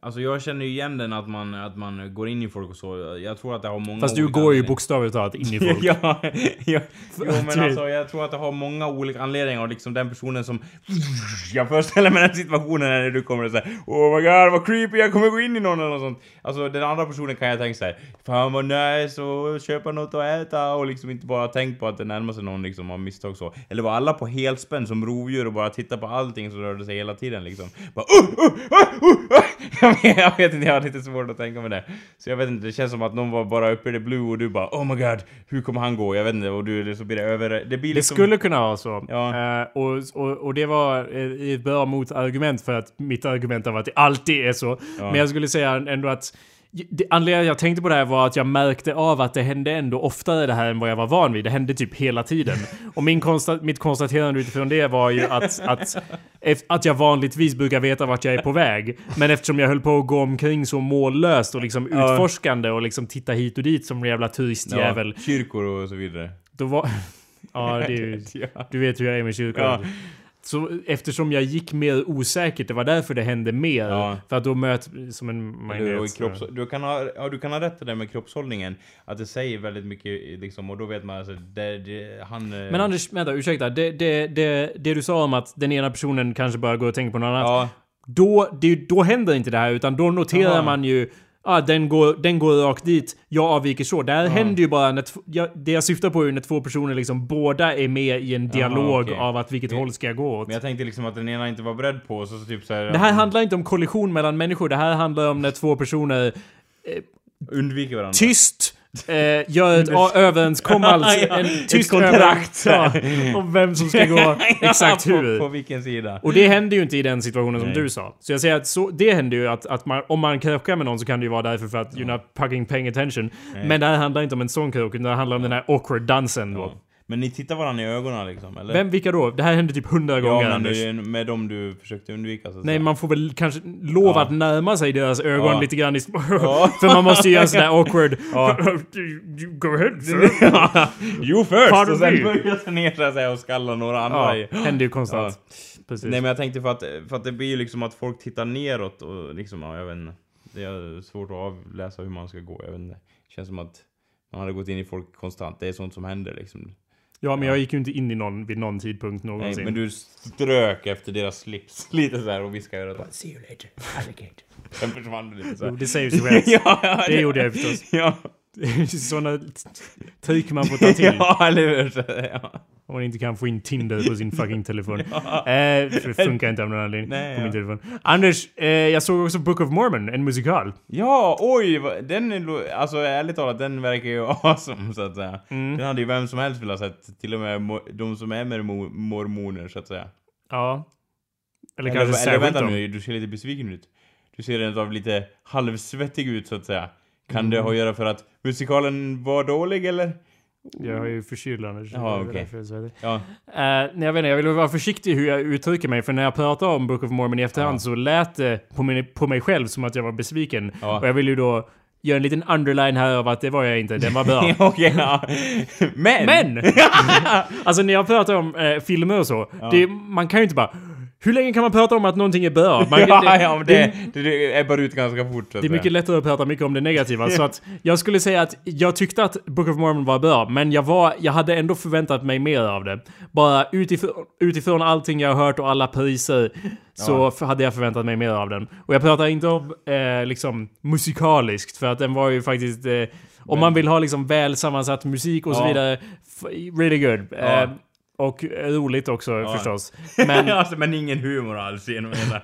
Alltså jag känner ju igen den att man, att man går in i folk och så. Jag tror att det har många Fast du går ju bokstavligt talat in i folk. ja, ja, jo men alltså jag tror att det har många olika anledningar och liksom den personen som... Jag föreställer mig den situationen när du kommer och säger Oh my god vad creepy jag kommer gå in i någon eller något sånt. Alltså den andra personen kan jag tänka så här. Fan vad nice och köpa något att äta och liksom inte bara tänkt på att det närmar sig någon liksom av misstag så. Eller var alla på helspänn som rovdjur och bara titta på allting som rörde sig hela tiden liksom. Bara, uh, uh, uh, uh, uh. Jag vet- inte, jag har lite svårt att tänka mig det. Så jag vet inte, det känns som att någon var bara uppe i det blue och du bara Oh my god, hur kommer han gå? Jag vet inte, och du, så blir det över... Det blir Det liksom... skulle kunna vara så. Ja. Eh, och, och, och det var eh, ett bra motargument för att mitt argument har varit att det alltid är så. Ja. Men jag skulle säga ändå att det, anledningen jag tänkte på det här var att jag märkte av att det hände ändå oftare det här än vad jag var van vid. Det hände typ hela tiden. Och min konsta, mitt konstaterande utifrån det var ju att, att, att jag vanligtvis brukar veta vart jag är på väg. Men eftersom jag höll på att gå omkring så mållöst och liksom Ja. utforskande och liksom titta hit och dit som en jävla turistjävel. Ja, kyrkor och så vidare. Då var... Ja, det är ju... Du vet hur jag är med kyrkan. Ja. Så eftersom jag gick mer osäkert, det var därför det hände mer. Ja. För att då möt som en magnet. kropps, du, kan ha, ja, du kan ha rätt i det med kroppshållningen. Att det säger väldigt mycket liksom, och då vet man alltså, det, det, han... eh, Men Anders, vänta, ursäkta. Det, det, det, det du sa om att den ena personen kanske bara går och tänker på något annat. Ja, Då, det, då händer inte det här, utan då noterar Jaha. man ju Ah, den går, den går rakt dit, jag avviker så. Det här händer ju bara när... tv- Ja, det jag syftar på är när två personer liksom båda är med i en dialog okej. av att vilket Men- håll ska jag gå åt. men jag tänkte liksom att den ena inte var beredd på så, så typ så här, Det här handlar inte om kollision mellan människor, det här handlar om när två personer Undviker varandra. tyst eh, gör ett överenskommelse, Ja, en tyst kontrakt. över- ja, om vem som ska gå exakt på, hur. på vilken sida. Och det händer ju inte i den situationen som Nej. du sa. Så jag säger att så, det händer ju att, att man, om man krockar med någon så kan det ju vara därför för att you're not fucking paying attention. Men det här handlar inte om en sån krock, utan det handlar om den här awkward dansen då. Ja. Men ni tittar varandra i ögonen liksom, eller? Vem, vilka då? Det här hände typ hundra gånger Ja, men Anders. är med dem du försökte undvika så att Nej, säga. man får väl kanske lova Ja. att närma sig deras ögon Ja. lite grann. I, Ja. för man måste ju göra en sån där awkward... Ja. Go ahead sir. Jo först! Pardon och sen börjar jag ner säga och skalla några andra i. Ja, händer ju konstant. Precis. Nej men jag tänkte för att, för att det blir ju liksom att folk tittar neråt och liksom, ja jag vet inte. Det är svårt att avläsa hur man ska gå, jag vet inte. Det känns som att Man hade gått in i folk konstant. Det är sånt som händer liksom. Ja, men jag gick ju inte in i någon vid någon tidpunkt Nej, någonsin. men du strök efter deras slips lite så här och viskade i örat. See you later, alligator. Sen försvann du lite så Jo, här. det säger sig självt. ja, ja, Det gjorde jag förstås. Ja, Sådana tryck man får ta till. ja eller hur? Ja. Om man inte kan få in Tinder på sin fucking telefon. Eh, för det funkar inte av någon anledning Nej, på min ja. telefon. Anders, eh, jag såg också Book of Mormon, en musikal. Ja, oj! Den är, alltså ärligt talat, den verkar ju awesome så att säga. Mm. Den hade ju vem som helst velat sett. Till och med de som är med mo- mormoner så att säga. Ja. Eller Eller, kanske eller särskilt vänta nu, du ser lite besviken ut. Du ser rent av lite halvsvettig ut så att säga. Kan Mm. det ha att göra för att musikalen var dålig eller? Jag har ju förkyld Anders. Jaha, okej. svettig. Ja. Nej, jag vet inte, jag vill vara försiktig hur jag uttrycker mig, för när jag pratar om Book of Mormon i efterhand Ja. så lät det på, min, på mig själv som att jag var besviken. Ja. Och jag vill ju då göra en liten underline här av att det var jag inte, den var bra. Okej, ja. Men! Men! alltså när jag pratar om eh, filmer och så, det, man kan ju inte bara... Hur länge kan man prata om att någonting är bra? Man, ja, det, ja, det, det, det ebbar ut ganska fort så det är mycket lättare att prata mycket om det negativa. Så att jag skulle säga att jag tyckte att Book of Mormon var bra, men jag, var, jag hade ändå förväntat mig mer av det. Bara utifrån, utifrån allting jag har hört och alla priser så f- hade jag förväntat mig mer av den. Och jag pratar inte om eh, liksom musikaliskt, för att den var ju faktiskt... Eh, om man vill ha liksom väl sammansatt musik och så Ja. vidare, f- really good. Ja. Eh, och roligt också Ja. förstås. Men, alltså, men ingen humor alls genom hela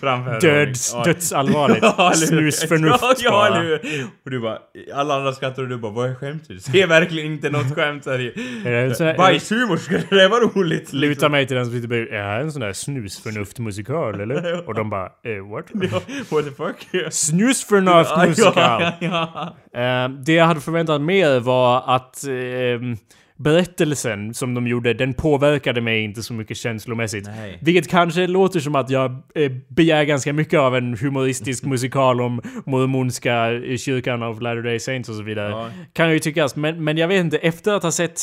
framförandet. döds, Ja. dödsallvarligt. Ja? Snusförnuft ja, ja, bara. eller? Och du bara, alla andra skrattar och du bara, vad är skämtet? Ser verkligen inte något skämt här i. Bajshumor, skulle det vara roligt? Luta mig till den som sitter bredvid. Är här en sån där snusförnuft-musikal eller? Och de bara, eh, what? Ja, what the fuck? Ja, Snusförnuft-musikal! ja, ja. Eh, det jag hade förväntat mer var att ehm, berättelsen som de gjorde, den påverkade mig inte så mycket känslomässigt. Nej. Vilket kanske låter som att jag eh, begär ganska mycket av en humoristisk musikal om mormonska eh, kyrkan av Latter-day Saints och så vidare. Ja. Kan ju tyckas, men, men jag vet inte, efter att ha sett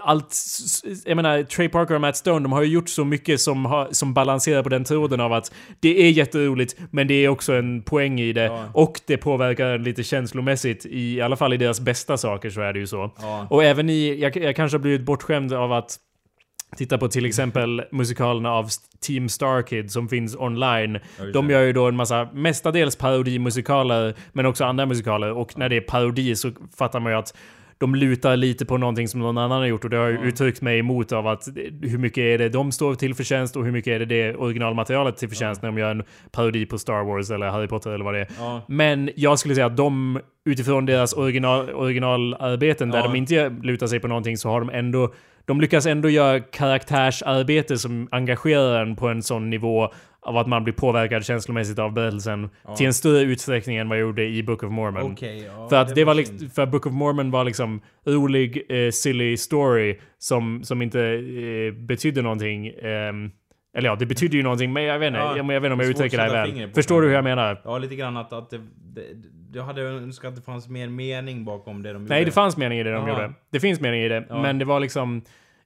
allt, s- s- jag menar Trey Parker och Matt Stone, de har ju gjort så mycket som, har, som balanserar på den tråden av att det är jätteroligt, men det är också en poäng i det. Ja. Och det påverkar lite känslomässigt, i, i alla fall i deras bästa saker så är det ju så. Ja. Och även i, jag, jag kanske har blivit bortskämd av att titta på till exempel musikalerna av Team Star Kid som finns online. De gör ju då en massa, mestadels parodimusikaler, men också andra musikaler. Och när det är parodi så fattar man ju att de lutar lite på någonting som någon annan har gjort och det har jag uttryckt mig emot av att hur mycket är det de står till förtjänst och hur mycket är det det originalmaterialet till förtjänst när de gör en parodi på Star Wars eller Harry Potter eller vad det är. Men jag skulle säga att de, utifrån deras original, originalarbeten där Ja. de inte lutar sig på någonting så har de ändå de lyckas ändå göra karaktärsarbete som engagerar en på en sån nivå av att man blir påverkad känslomässigt av berättelsen till en större utsträckning än vad jag gjorde i Book of Mormon. Okej, ja, För att det, var synd. liksom, för Book of Mormon var liksom rolig, eh, silly story som, som inte eh, betydde någonting. ehm, eller ja, det betydde ju någonting, men jag vet inte, Ja, jag, jag vet inte om det jag uttrycker det här väl. Förstår du hur jag menar? Ja, lite grann att, att det, det, jag hade önskat att det fanns mer mening bakom det de Nej, gjorde. det fanns mening i det de Jaha. gjorde. Det finns mening i det, Ja. men det var liksom...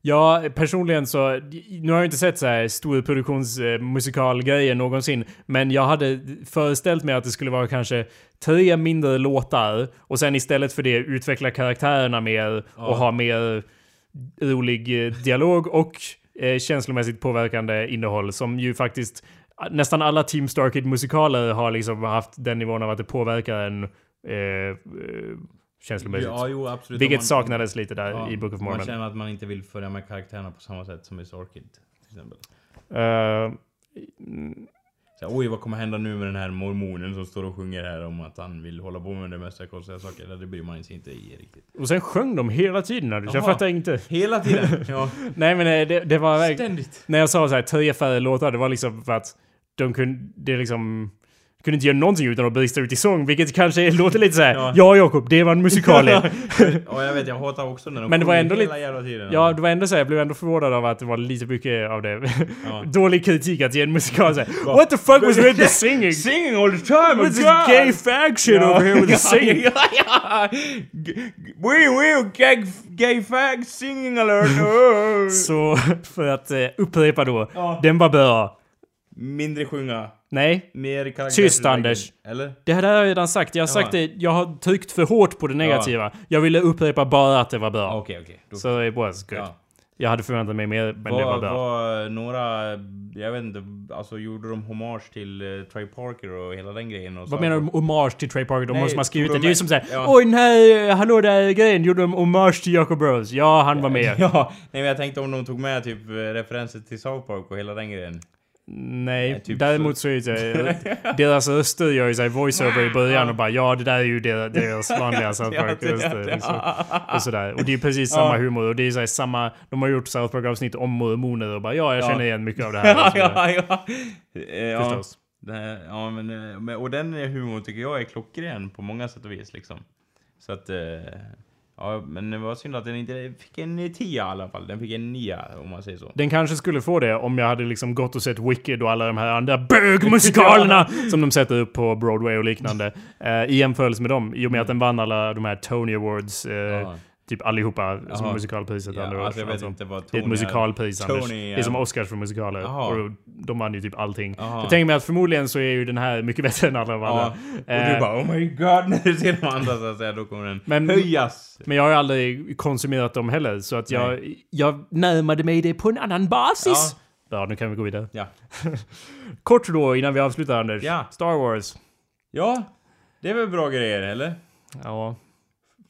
Ja, personligen så... Nu har jag inte sett så här storproduktionsmusikalgrejer någonsin, men jag hade föreställt mig att det skulle vara kanske tre mindre låtar och sen istället för det utveckla karaktärerna mer och ha mer rolig eh, dialog och eh, känslomässigt påverkande innehåll som ju faktiskt nästan alla Team Starkid musikaler har liksom haft den nivån av att det påverkar en eh, eh, känslomässigt. Ja, jo, absolut. Vilket man- saknades lite där ja, i Book of Man Mormon. känner att man inte vill följa med karaktärerna på samma sätt som i Starkid. Till exempel. Eh, Så, Oj, vad kommer hända nu med den här mormonen som står och sjunger här om att han vill hålla på med det mesta konstiga saker? Det bryr man sig inte i riktigt. och sen sjöng de hela tiden. Anders. Jag Jaha. fattar inte. Hela tiden! Ja. Nej men eh, det, det var verkligen... Ständigt! När jag sa så här tre färre låtar, det var liksom för att de kunde... Det liksom... Kunde inte göra någonting utan att brista ut i sång, vilket kanske låter lite så här. Ja. Ja, Jakob, det var en musikal. ja, Ja, jag vet, jag hatar också när de Men det var ändå lite- jävla tiden. ja, det var ändå så här, jag blev ändå förvånad av att det var lite mycket av det. Ja. Dålig kritik att ge en musikal så här, What the fuck was with the singing? Singing all the time! What's this gay fag shit over here with the singing? Ja, ja, We will gay, gay fag singing alert! Så för att eh, upprepa då, Ja. den var bra. Mindre sjunga. Nej. Mer karaktär. Tyst, Anders. Eller? Det här har jag redan sagt. Jag har sagt det. Jag har tryckt för hårt på det negativa. Jag ville upprepa bara att det var bra. Okej, okej. Då- Så it was good. Ja. Jag hade förväntat mig mer, men det var Var, bra. var några, jag vet inte, alltså gjorde de hommage till uh, Trey Parker och hela den grejen? Och Vad så- menar du med hommage till Trey Parker? De Nej, måste ha skrivit det. de Det är ju som såhär ja. Oj den här eh, Hallå där grejen gjorde de hommage till Jacob Burrows. Ja, han var med. Ja, nej men jag tänkte om de tog med typ eh, referenser till South Park och hela den grejen. Nej, typ däremot så är det deras röster gör ju såhär voiceover i början och bara ja det där är ju deras, deras vanliga South Park-röster. liksom. Och sådär. Och det är precis samma humor och det är såhär samma, de har gjort South Park-avsnitt om mormoner och bara ja jag Ja. känner igen mycket av det här. Och ja, sådär. ja, ja. Eh, ja. Förstås. Ja, men, eh, men, och den humorn tycker jag är klockren på många sätt och vis liksom. Så att, eh, ja, men det var synd att den inte fick en 10 i alla fall. Den fick en 9 om man säger så. Den kanske skulle få det om jag hade liksom gått och sett Wicked och alla de här andra bögmusikalerna som de sätter upp på Broadway och liknande. Eh, I jämförelse med dem, i och med att den vann alla de här Tony Awards, eh, Ja. Typ allihopa som Jaha. musikalpriset Ja, alltså jag vet inte vad Det är Tony ett musikalpris Tony Anders. är- Det är som Oscars för musikaler. Och de vann ju typ allting. Jaha. Jag tänker mig att förmodligen så är ju den här mycket bättre än alla de andra. Ja, och Eh, du bara oh my god när du ser de andra så att säga, då kommer den Men- höjas. Men jag har ju aldrig konsumerat dem heller, så att jag, jag närmade mig det på en annan basis. Ja. nu kan vi gå vidare. Ja. Kort då innan vi avslutar Anders. Ja. Star Wars. Ja, det är väl bra grejer eller? Ja.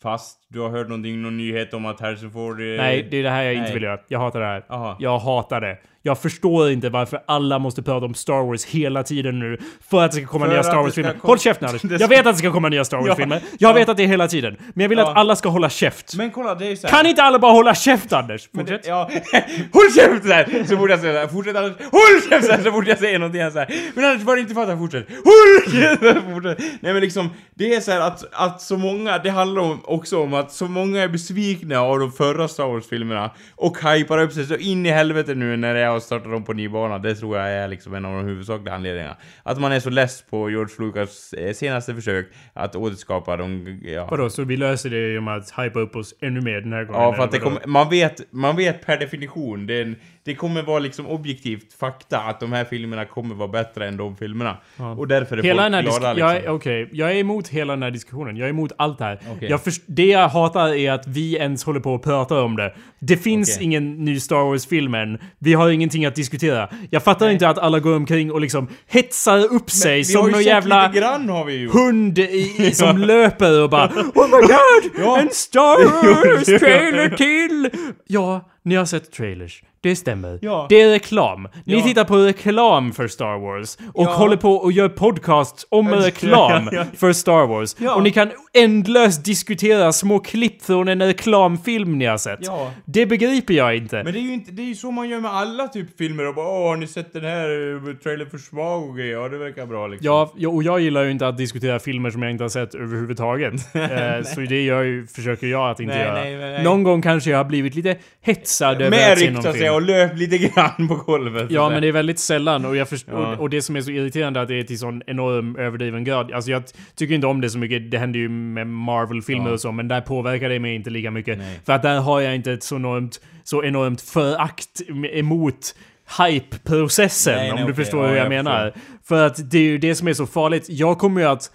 Fast du har hört någonting, någon nyhet om att Harrison Ford... eh, Nej, det är det här jag inte nej. vill göra. Jag hatar det här. Jaha. Jag hatar det. Jag förstår inte varför alla måste prata om Star Wars hela tiden nu. För att det ska komma För nya att Star Wars-filmer. Håll käften Anders! Jag vet att det ska komma nya Star Wars-filmer. Jag Ja. vet att det är hela tiden. Men jag vill Ja. att alla ska hålla käft. Men kolla, det är ju så här. Kan inte alla bara hålla käft Anders? Det, Fortsätt. ja, håll käften! Så borde jag säga såhär, fortsätt Anders, håll käften! Så borde jag säga någonting såhär, men Anders bara inte fattar, fortsätt, håll käften! Fortsätt. Nej men liksom, det är så här att, att så många, det handlar om, också om att så många är besvikna av de förra Star Wars-filmerna och hypar upp sig så in i helvete nu när det är att starta dem på ny bana. Det tror jag är liksom en av de huvudsakliga anledningarna. Att man är så less på George Lucas eh, senaste försök att återskapa de, ja, Vadå, så vi löser det genom att hypa upp oss ännu mer den här gången? Ja, för att det kommer, man, vet, man vet per definition, det, är en, det kommer vara liksom objektivt fakta att de här filmerna kommer vara bättre än de filmerna. Och därför är Hela folk den här glada disk- jag, är- liksom. Okej, jag är emot hela den här diskussionen. Jag är emot allt det här. Okej. Jag det jag hatar är att vi ens håller på och pratar om det. Det finns Okej. ingen ny Star Wars-film än. Vi har ingenting att diskutera. Jag fattar inte att alla går omkring och liksom hetsar upp sig som någon jävla grann hund i, som löper och bara Oh my god! Ja. En Star Wars Jo, jo, trailer till! Ja, ni har sett trailers. Det stämmer. Ja. Det är reklam. Ni Ja. tittar på reklam för Star Wars och Ja. håller på och gör podcasts om reklam för Star Wars. Och ni kan ändlöst diskutera små klipp från en reklamfilm ni har sett. Det begriper jag inte. Men det är ju inte, det är ju så man gör med alla typ filmer och bara åh har ni sett den här eh, trailern för svag och grejer? Ja det verkar bra liksom. Ja, och jag gillar ju inte att diskutera filmer som jag inte har sett överhuvudtaget. eh, så det gör ju, försöker jag att inte Nej, göra. nej, nej. Någon gång kanske jag har blivit lite hetsad över Med film. sig och löp lite grann på golvet. Ja, men det är väldigt sällan och, jag först- Ja. och, och det som är så irriterande är att det är till sån enorm överdriven grad. Alltså jag tycker inte om det så mycket. Det händer ju med Marvel-filmer Ja. och så, men där påverkar det mig inte lika mycket. Nej. För att där har jag inte ett så enormt, så enormt förakt emot hype-processen, om nej, du okej. förstår Ja, hur jag, jag menar. För att det är ju det som är så farligt. Jag kommer ju att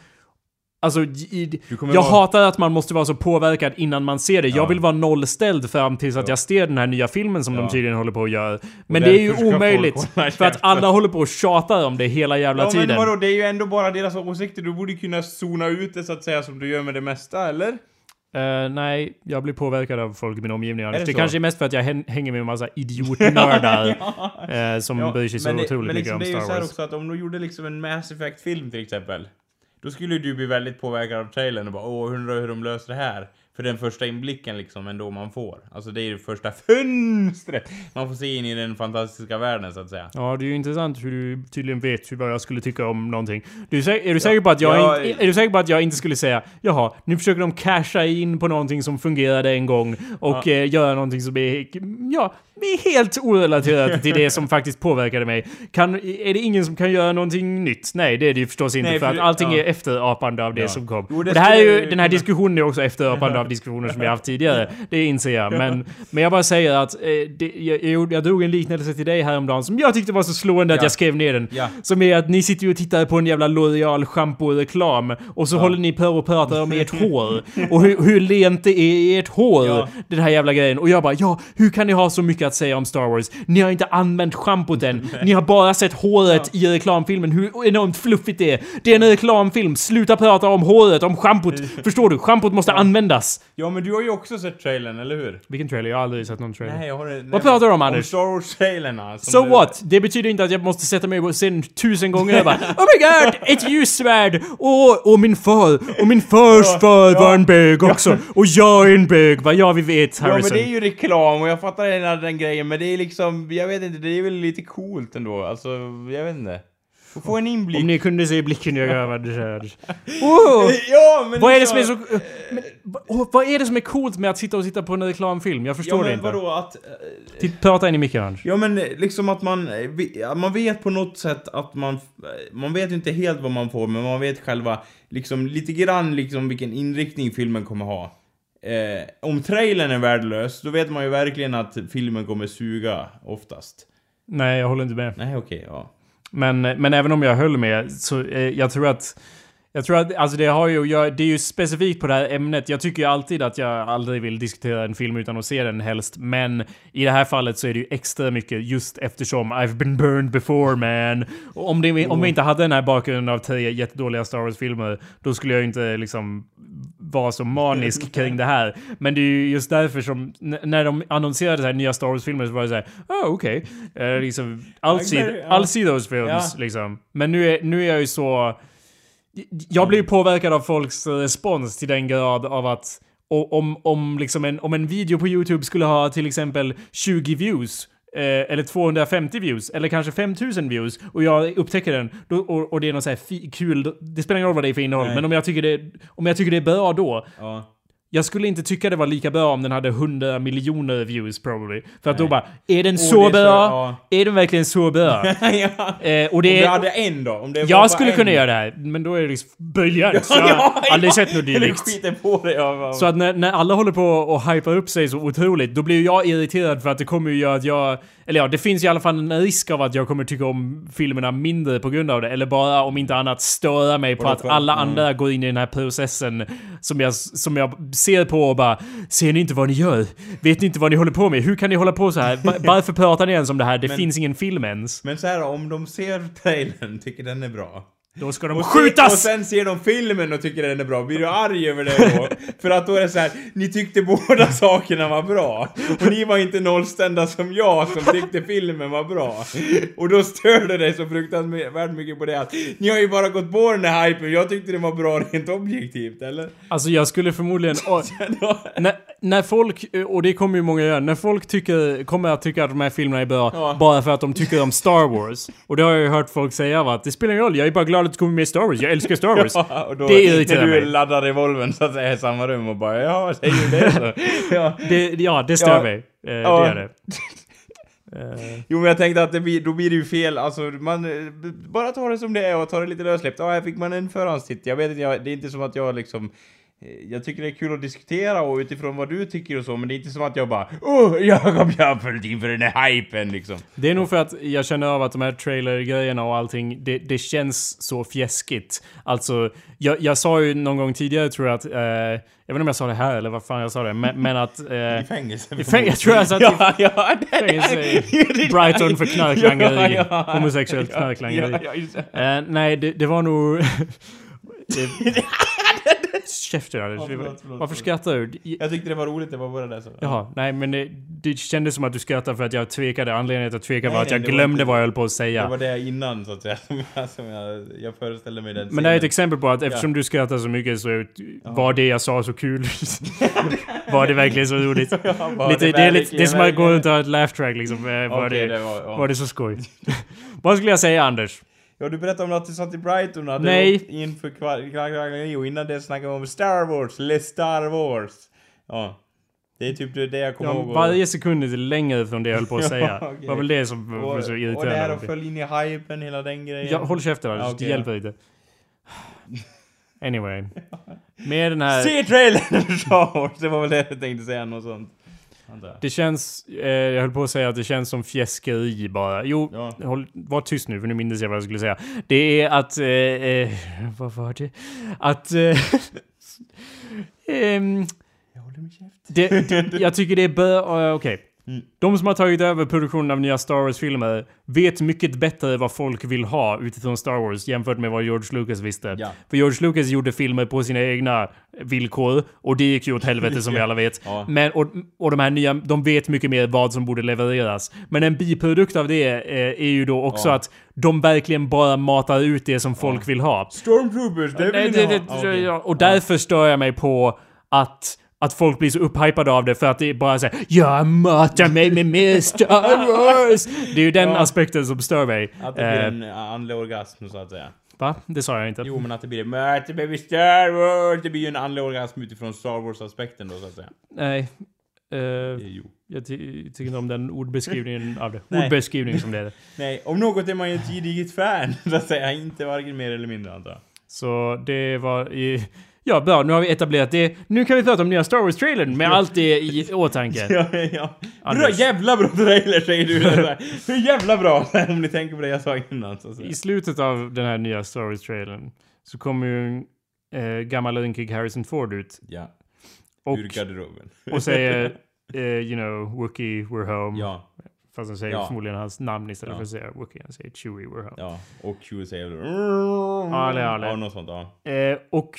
Alltså, i, jag vara- hatar att man måste vara så påverkad innan man ser det. Jag Ja. vill vara nollställd fram tills att Ja. jag ser den här nya filmen som de Ja. tydligen håller på att göra. Men det är ju omöjligt. För att alla håller på och tjatar om det hela jävla Ja tiden. men vadå, det är ju ändå bara deras åsikter. Du borde kunna zona ut det så att säga som du gör med det mesta, eller? Eh, nej, jag blir påverkad av folk i min omgivning. Anders. det Det, kanske är mest för att jag hän- hänger med en massa idiotnördar eh, som Ja, bryr sig så men det- otroligt men mycket liksom, om det är ju Star så Wars. också att om du gjorde liksom en Mass Effect-film till exempel. Då skulle du bli väldigt påverkad av trailern och bara åh, undrar hur de löser det här. För den första inblicken liksom ändå man får. Alltså det är det första fönstret man får se in i den fantastiska världen så att säga. Ja, det är ju intressant hur du tydligen vet vad jag skulle tycka om någonting. Du är, du säker på att jag Ja, inte, är du säker på att jag inte skulle säga Jaha, nu försöker de casha in på någonting som fungerade en gång och eh, göra någonting som är, ja, helt orelaterat till det som faktiskt påverkade mig. Kan, är det ingen som kan göra någonting nytt? Nej, det är det ju förstås inte Nej, för, för att allting ja. är efterapande av det Ja. som kom. Jo, det och det här är ju, den här diskussionen är också efterapande av diskussioner som vi har haft tidigare. Det inser jag. Men, men jag bara säger att eh, det, jag, jag, jag drog en liknelse till dig häromdagen som jag tyckte var så slående att Ja. jag skrev ner den. Ja. Som är att ni sitter ju och tittar på en jävla L'Oreal shampoo-reklam och så håller ni på och pratar om ert hår. Och hur, hur lent det är i ert hår. Ja. Den här jävla grejen. Och jag bara ja, hur kan ni ha så mycket att säga om Star Wars? Ni har inte använt schampot än. Ni har bara sett håret i reklamfilmen. Hur enormt fluffigt det är. Det är en reklamfilm. Sluta prata om håret, om schampot. Förstår du? Schampot måste användas. Ja, men du har ju också sett trailern, eller hur? Vilken trailer? Jag har aldrig sett någon trailer. Nej, jag har nej, Vad pratar du om, Anders? Om Star Wars-trailerna. som So du- what? Det betyder inte att jag måste sätta mig och se den tusen gånger och bara Oh my god! Ett ljussvärd! Och, och min far! Och min fars far var en bög också! Och jag är en bög! Vad ja vi vet Ja men Harrison. det är ju reklam och jag fattar hela den grejen men det är liksom, jag vet inte, det är väl lite coolt ändå. Alltså, jag vet inte. Få- en inblick. Om ni kunde se blicken jag gav här. Oh! Ja men Vad är det som är så... Men, oh, vad är det som är coolt med att sitta och titta på en reklamfilm? Jag Ja förstår det men inte. vadå att... eh, Titt, prata in i micken. Ja men eh, liksom att man, eh, ja, man vet på något sätt att man, man vet inte helt vad man får men man vet själva liksom lite grann liksom vilken inriktning filmen kommer ha. Eh, om trailern är värdelös, då vet man ju verkligen att filmen kommer suga oftast. Nej, jag håller inte med. Nej okej, ja. Men, men även om jag höll med så eh, jag tror att jag tror att, alltså det har ju, jag, det är ju specifikt på det här ämnet. Jag tycker ju alltid att jag aldrig vill diskutera en film utan att se den helst. Men i det här fallet så är det ju extra mycket just eftersom I've been burned before man. Och om, det, om vi inte hade den här bakgrunden av tre jättedåliga Star Wars-filmer, då skulle jag ju inte liksom vara så manisk kring det här. Men det är ju just därför som, när de annonserade så här nya Star Wars-filmer så var det så här, oh, okej. Eh, liksom, I'll see. I'll see those films, liksom. Men nu är, nu är jag ju så... Jag blir påverkad av folks respons till den grad av att om, om, liksom en, om en video på YouTube skulle ha till exempel 20 views eh, eller 250 views, eller kanske 5000 views, och jag upptäcker den, då, och, och det är något så här kul, det spelar ingen roll vad det är för innehåll, Nej. men om jag, tycker det, om jag tycker det är bra då, ja. Jag skulle inte tycka det var lika bra om den hade 100 miljoner views probably. För att då Nej. bara, är den Och så bra? ja. Är den verkligen så bra? ja. eh, och Om det du är... hade en då? Om det Jag skulle en. kunna göra det här, men då är det liksom briljant. så jag har aldrig sett något dylikt. på. Ja, ja. Så att när, när alla håller på och hypar upp sig så otroligt, då blir jag irriterad för att det kommer ju göra att jag... Eller ja, det finns i alla fall en risk av att jag kommer tycka om filmerna mindre på grund av det. Eller bara, om inte annat, störa mig på Vadå att alla mm. andra går in i den här processen som jag, som jag ser på och bara Ser ni inte vad ni gör? Vet ni inte vad ni håller på med? Hur kan ni hålla på så här? Va- Varför pratar ni ens om det här? Det Men- finns ingen film ens. Men så här, om de ser trailern, tycker den är bra. Då ska de Och, se- och skjutas! sen ser de filmen och tycker den är bra. Blir du arg över det då? För att då är det så här, ni tyckte båda sakerna var bra. Och ni var inte nollställda som jag som tyckte filmen var bra. Och då stör det dig så fruktansvärt mycket på det att ni har ju bara gått på den där hypen. Jag tyckte den var bra rent objektivt, eller? Alltså jag skulle förmodligen... När, när folk, och det kommer ju många göra, när folk tycker, kommer att tycka att de här filmerna är bra Ja. bara för att de tycker om Star Wars. Och det har jag ju hört folk säga va, att det spelar ingen roll, jag är bara glad att det kommer med Star Wars, jag älskar Star Wars. Ja, och då, Det irriterar när du mig. laddar revolvern så att säga i samma rum och bara ja, säger du det så? Ja. Det, ja, det stör Ja. mig. Eh, Ja. Det gör det. Eh, Jo men jag tänkte att det blir, då blir det ju fel, alltså man eh, bara ta det som det är och ta det lite lössläppt. Ja, här fick man en förhandstitt. Jag vet inte, jag, det är inte som att jag liksom jag tycker det är kul att diskutera och utifrån vad du tycker och så, men det är inte som att jag bara Åh, Jakob, jag har följt in för den här hypen liksom. Det är nog för att jag känner av att de här trailer-grejerna och allting, det, det känns så fjäskigt. Alltså, jag, jag sa ju någon gång tidigare tror jag att, eh, jag vet inte om jag sa det här eller vad fan jag sa det, men, men att... Eh, I fängelse. I fängelse, jag tror jag satt i ja, ja, det fängelse Brighton för knarklangeri. Ja, ja. Homosexuellt Ja, knarklangeri. Ja, ja. Eh, nej, det, det var nog... det... Käften Anders. Ja, förlåt, förlåt, Varför skrattar du? Jag tyckte det var roligt, det var bara det så. Jaha, nej men det, det kändes som att du skrattade för att jag tvekade. Anledningen till att jag tvekade var Nej, att jag det var glömde inte- vad jag höll på att Det säga. var det innan så att säga, som jag, som jag, föreställde mig den Men det är ett scenen. exempel på att eftersom du skrattar så mycket så var det jag sa så kul. var det verkligen så roligt? Ja, var lite, det det, är lite, det är som att gå runt och ha ett laugh track liksom. Eh, Var, Okej, det, det var, ja. var det så skoj? vad skulle jag säga Anders? Ja, du berättade om att du satt i Brighton och hade Nej. inför knarklangeri och innan det snackade vi om Star Wars, Le Star Wars. Ja. Det är typ det jag kommer Ja, ihåg. varje sekund är det längre från det jag höll på att säga. Ja, okej. Det var väl det som var så och det här irriterande. och föll in i hypen, hela den grejen. Ja, håll käften Anders, Ja, det okej, hjälper inte. Anyway. med den här... Se trailern Star Wars! Det var väl det jag tänkte säga, något sånt. Det känns, eh, jag höll på att säga att det känns som fjäskeri bara. Jo, Ja. håll, var tyst nu för nu minns jag vad jag skulle säga. Det är att, eh, eh, vad var det? Att, eh, ehm, Jag håller min käft. det, det, jag tycker det är bör, uh, okej. Mm. De som har tagit över produktionen av nya Star Wars-filmer vet mycket bättre vad folk vill ha utifrån Star Wars jämfört med vad George Lucas visste. Ja. För George Lucas gjorde filmer på sina egna villkor och det gick ju åt helvete som vi alla vet. Ja. Men, och, och de här nya, de vet mycket mer vad som borde levereras. Men en biprodukt av det eh, är ju då också Ja. att de verkligen bara matar ut det som folk vill ha. Stormtroopers, det vill ni det, ha! Och därför stör jag mig på att att folk blir så upphypade av det för att det är bara såhär Jag matar mig med mer Star Wars! Det är ju den Ja. aspekten som stör mig. Att det blir Eh, en andlig orgasm så att säga. va? Det sa jag inte. Jo men att det blir Möte baby Star Wars! Det blir ju en andlig orgasm utifrån Star Wars-aspekten då så att säga. Nej. Eh, Jo. jag ty tycker inte om den ordbeskrivningen av det. Nej. Ordbeskrivning som det är. Nej, om något är man ju ett gediget fan så att säga. Inte varken mer eller mindre antar jag. Så det var i... Ja, bra. Nu har vi etablerat det. Nu kan vi prata om nya Star Wars-trailern med allt det i åtanke. Ja, ja. Bra, jävla bra trailer säger du. Hur jävla bra? Om ni tänker på det jag sa innan. Så. I slutet av den här nya Star Wars-trailern så kommer ju en eh, gammal rynkig Harrison Ford ut. Ja, Och, ur garderoben. och säger eh, you know, Wookie, we're home. Ja, Fast han säger Ja. förmodligen hans namn istället Ja. för att säga Wookie. Han säger Chewie, we're home. ja. Och Q säger... Ale, ale. Ja, något sånt. Ja. Eh, och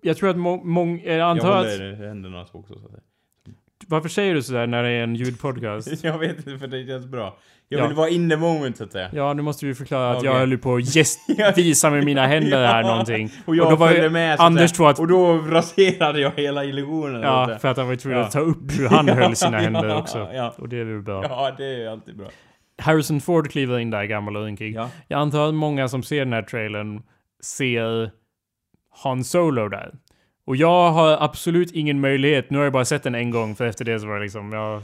jag tror att många... Må, jag Jag antar att... håller händerna så också. Så att säga. Varför säger du sådär när det är en ljudpodcast? Jag vet inte, för det känns bra. Jag Ja. vill vara in the moment så att säga. Ja, nu måste vi förklara att jag Okej. höll på att gästvisa med mina händer här någonting. Och jag då var med så att Anders tror att... Och då raserade jag hela illusionen. så att Ja, för att han var tvungen Ja. att ta upp hur han höll sina händer också. ja. Och det är väl bra. Ja, det är alltid bra. Harrison Ford kliver in där, gammal och ynkig. Ja. Jag antar att många som ser den här trailern ser Han Solo där. Och jag har absolut ingen möjlighet, nu har jag bara sett den en gång för efter det så var det liksom, ja,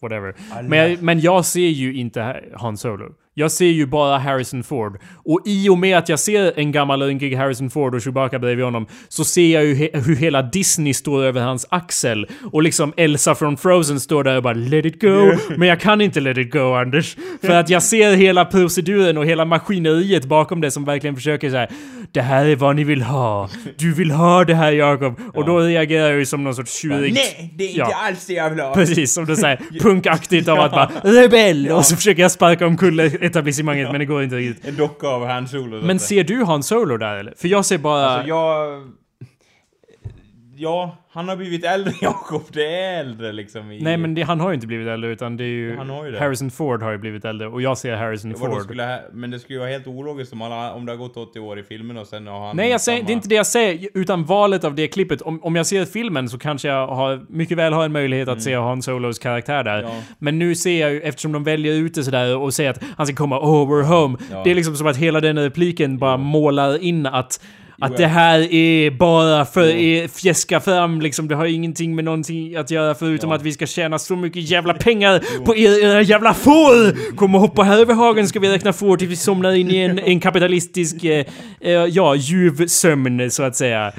whatever. Men jag, men jag ser ju inte Han Solo. Jag ser ju bara Harrison Ford. Och i och med att jag ser en gammal ynkig Harrison Ford och Chewbacca bredvid honom så ser jag ju he hur hela Disney står över hans axel. Och liksom Elsa från Frozen står där och bara “Let it go”. Men jag kan inte let it go, Anders. För att jag ser hela proceduren och hela maskineriet bakom det som verkligen försöker säga “Det här är vad ni vill ha. Du vill ha det här, Jakob”. Och då reagerar jag ju som någon sorts tjurig... Nej, det är inte Ja. alls det jag vill ha. Precis, som det säger punkaktigt av att bara rebell och så försöker jag sparka omkull etablissemanget men det går inte riktigt. En docka av Han Solo. Men ser du Han Solo där eller? För jag ser bara... Alltså jag... Ja, han har blivit äldre Jakob. Det är äldre liksom i... Nej men det, han har ju inte blivit äldre utan det är ju... Han har ju det. Harrison Ford har ju blivit äldre och jag ser Harrison Vadå, Ford. skulle, men det skulle ju vara helt ologiskt om, alla, om det har gått 80 år i filmen och sen har han... Nej, jag säger, samma- det är inte det jag säger, utan valet av det klippet. Om, om jag ser filmen så kanske jag har, mycket väl har en möjlighet att se Han Solos karaktär där. Mm. Ja. Men nu ser jag ju, eftersom de väljer ut det sådär och säger att han ska komma “Oh, we're home”. Ja. Det är liksom som att hela den repliken bara målar in att att Jo, det här är bara för Jo. er fjäska fram liksom. Det har ingenting med någonting att göra förutom Ja. att vi ska tjäna så mycket jävla pengar på er, era jävla får! Kom och hoppa här över hagen ska vi räkna får till vi somnar in i en, en kapitalistisk, eh, eh, ja, ljuv sömn så att säga.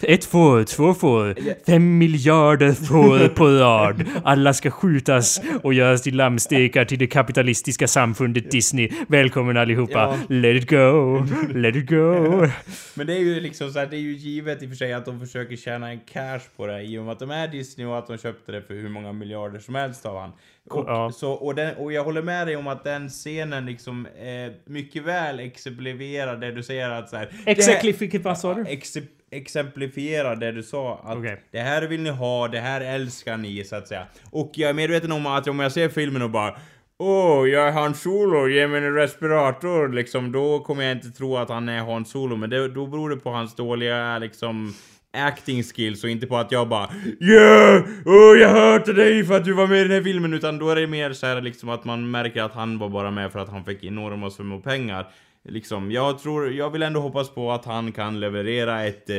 Ett får, två får, fem miljarder får på rad. Alla ska skjutas och göras till lammstekar till det kapitalistiska samfundet Disney. Välkommen allihopa. Ja. Let it go, let it go. Men det är ju liksom så här, det är ju givet i och för sig att de försöker tjäna en cash på det i och med att de är Disney och att de köpte det för hur många miljarder som helst av han. Och, Ja. så, och, den, och jag håller med dig om att den scenen liksom eh, mycket väl exemplifierar det du säger att så här, det här- Exeklifikat, vad sa du? Exe exemplifierar det du sa att Okej. det här vill ni ha, det här älskar ni så att säga. Och jag är medveten om att om jag ser filmen och bara Åh, jag är Han Solo, ge mig en respirator liksom. Då kommer jag inte tro att han är Han Solo, men det, då beror det på hans dåliga liksom acting skills och inte på att jag bara Yeah! Oh, jag hörde dig för att du var med i den här filmen utan då är det mer så här liksom att man märker att han var bara med för att han fick enorma summor pengar. Liksom, jag tror, jag vill ändå hoppas på att han kan leverera ett eh,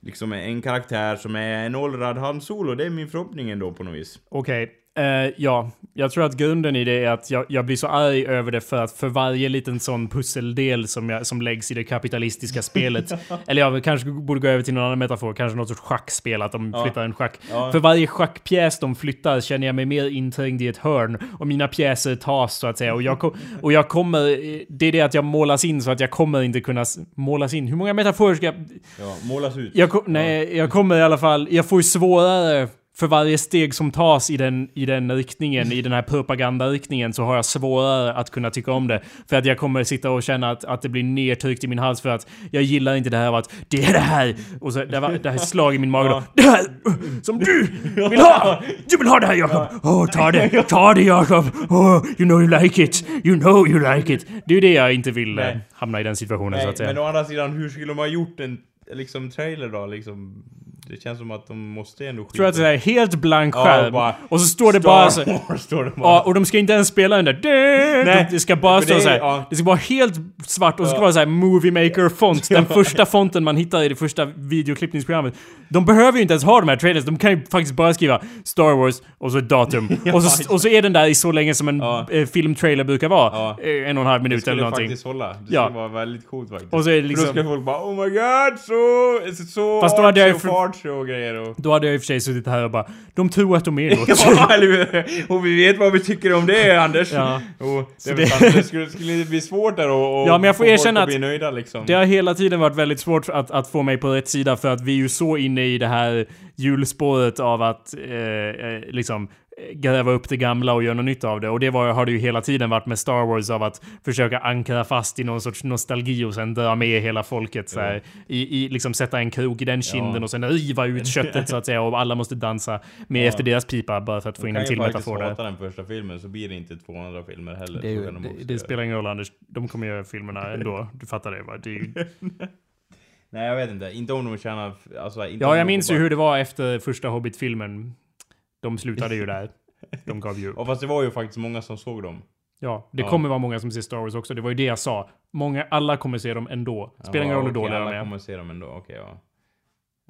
Liksom en karaktär som är en åldrad Han Solo, det är min förhoppning ändå på något vis. Okej. Eh, ja, jag tror att grunden i det är att jag, jag blir så arg över det för att för varje liten sån pusseldel som, jag, som läggs i det kapitalistiska spelet, eller jag kanske borde gå över till någon annan metafor, kanske något sorts schackspel, att de Ja. flyttar en schack. Ja. För varje schackpjäs de flyttar känner jag mig mer inträngd i ett hörn och mina pjäser tas så att säga. Och jag, och jag kommer, det är det att jag målas in så att jag kommer inte kunna målas in. Hur många metaforer ska jag... Ja, målas ut. Jag, nej, jag kommer i alla fall... Jag får ju svårare för varje steg som tas i den, i den riktningen, i den här propagandariktningen, så har jag svårare att kunna tycka om det. För att jag kommer sitta och känna att, att det blir nedtryckt i min hals för att jag gillar inte det här av att det är det här! Och så det, var, det här slag i min mage då. Det här! Som du vill ha! Du vill ha det här Jakob! Åh, ta det! Ta det Jakob! Oh, you know you like it! You know you like it! Det är ju det jag inte vill eh, Nej. hamna i den situationen så Nej, att säga. men å andra sidan, hur skulle ha gjort en liksom trailer då? Liksom, det känns som att de måste ändå skita tror att det är helt blank Ja, skärm. bara och så står det Star bara så... Wars står det bara. Ja, och de ska inte ens spela den där... Nej, det ska bara för stå det så här. ja. Det ska vara helt svart och så ska Ja. det vara så här Movie Maker font. Den första fonten man hittar i det första videoklippningsprogrammet. De behöver ju inte ens ha de här trailers. De kan ju faktiskt bara skriva Star Wars och så ett datum. och, så, och så är den där i så länge som en Ja. eh, filmtrailer brukar vara. Ja. Eh, En och en halv det minut eller skulle någonting. faktiskt hålla. Det Ja. skulle vara väldigt coolt faktiskt. Och så är det För liksom... då skulle folk bara Oh my god, så... Så Fast då hade jag ju för- och grejer och... Då hade jag i och för sig suttit här och bara... De tror att de är något. Ja, eller hur? Och vi vet vad vi tycker om det, Anders. Ja. Och det, det- sant, det skulle, skulle bli svårt där och, och Ja, men jag får erkänna att bli nöjda liksom. Det har hela tiden varit väldigt svårt att, att få mig på rätt sida för att vi är ju så inne i det här hjulspåret av att eh, eh, liksom gräva upp det gamla och göra något nytt av det. Och det var, har det ju hela tiden varit med Star Wars av att försöka ankra fast i någon sorts nostalgi och sen dra med hela folket så här, i, i liksom sätta en krok i den kinden Ja. och sen riva ut köttet så att säga och alla måste dansa med Ja. efter deras pipa bara för att få in kan en till faktiskt metafor där. hata den första filmen så blir det inte 200 filmer heller. Det, ju, kan de det, spelar ingen roll Anders, de kommer göra filmerna ändå. Du fattar det va? Det ju... Nej jag vet inte, inte om de tjänar... Alltså, inte Ja, jag minns ju bara- hur det var efter första Hobbit-filmen. De slutade ju där. De gav ju upp. Och fast det var ju faktiskt många som såg dem. Ja, det Ja. kommer vara många som ser Star Wars också. Det var ju det jag sa. Många, alla kommer se dem ändå. Spelar ingen roll hur dåliga de alla är. kommer se dem ändå, okej ja.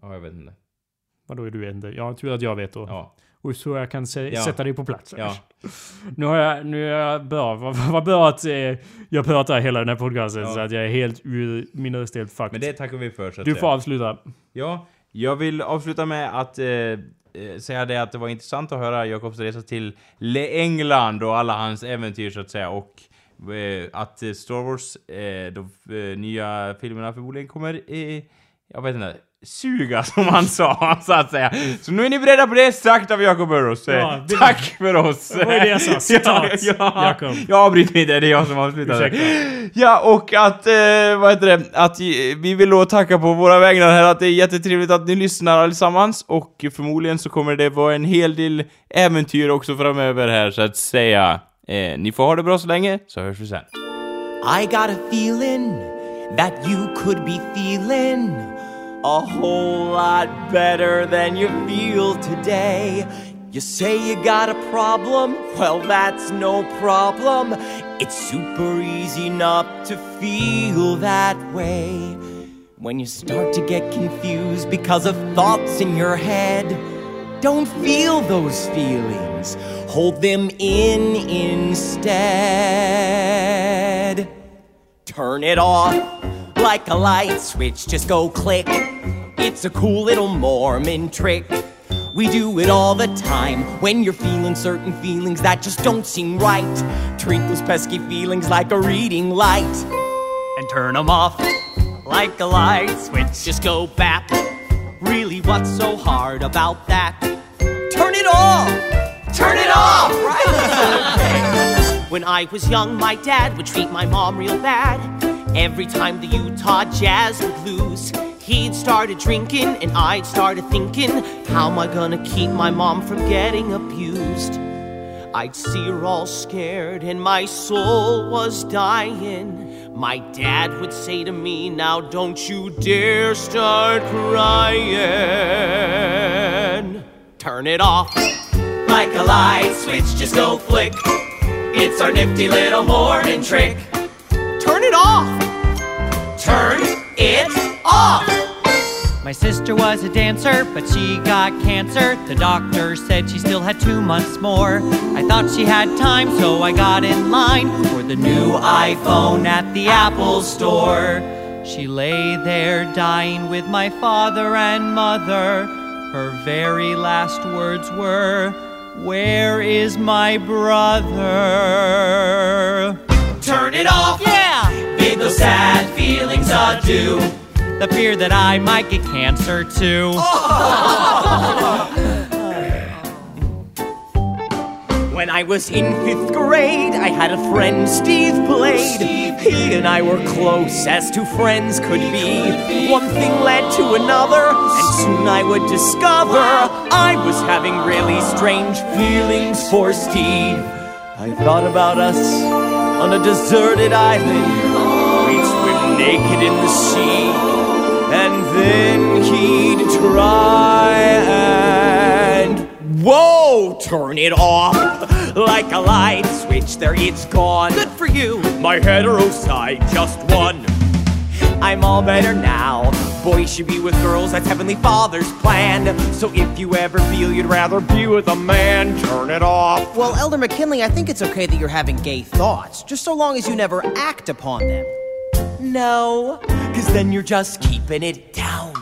Ja, jag vet inte. Vadå är du inte? Ja, tur att jag vet då. Ja. Och så jag kan se, Ja. sätta dig på plats. Ja. Nu har jag, nu är jag bra. Vad, vad bra att eh, jag pratar hela den här podcasten Ja. så att jag är helt ur min röst helt fucked. Men det tackar vi för så att du säga. får avsluta. Ja, jag vill avsluta med att eh, eh, säga det att det var intressant att höra Jakobs resa till Le England och alla hans äventyr så att säga. Och eh, att Star Wars, eh, de eh, nya filmerna förmodligen kommer, eh, jag vet inte, suga som han sa så att säga. Så nu är ni beredda på det, sagt av Jakob Burrows. Eh, Ja, det- Tack för oss! Var ju det jag sa. Citat, ja, ja, Jakob. Jag avbryter mig inte, det är jag som avslutar. Ja, och att, eh, vad heter det, att eh, vi vill då tacka på våra vägnar här att det är jättetrevligt att ni lyssnar allesammans och förmodligen så kommer det vara en hel del äventyr också framöver här så att säga. Eh, ni får ha det bra så länge, så hörs vi sen. I got a feeling that you could be feeling a whole lot better than you feel today. You say you got a problem? Well, that's no problem. It's super easy not to feel that way. When you start to get confused because of thoughts in your head, don't feel those feelings. Hold them in instead. Turn it off like a light switch, just go click. It's a cool little Mormon trick. We do it all the time when you're feeling certain feelings that just don't seem right. Treat those pesky feelings like a reading light and turn them off like a light switch. Just go bap. Really, what's so hard about that? Turn it off! Turn it off! Right? when I was young, my dad would treat my mom real bad. Every time the Utah Jazz would lose, he'd started drinking and I'd started thinking, how am I gonna keep my mom from getting abused? I'd see her all scared and my soul was dying. My dad would say to me, Now don't you dare start crying. Turn it off like a light switch, just go flick. It's our nifty little morning trick. Turn it off. Turn it off. My sister was a dancer, but she got cancer. The doctor said she still had two months more. I thought she had time, so I got in line for the new iPhone at the Apple store. She lay there dying with my father and mother. Her very last words were, Where is my brother? Turn it off. Yeah! Those sad feelings adieu. The fear that I might get cancer too. When I was in fifth grade, I had a friend, Steve Blade. He and I were close as two friends could be. One thing led to another, and soon I would discover I was having really strange feelings for Steve. I thought about us on a deserted island. We'd naked in the sea, and then he'd try and Whoa! Turn it off like a light switch. There, it's gone. Good for you. My hetero side just won. I'm all better now. Boys should be with girls. That's Heavenly Father's plan. So if you ever feel you'd rather be with a man, turn it off. Well, Elder McKinley, I think it's okay that you're having gay thoughts, just so long as you never act upon them. No, cause then you're just keeping it down.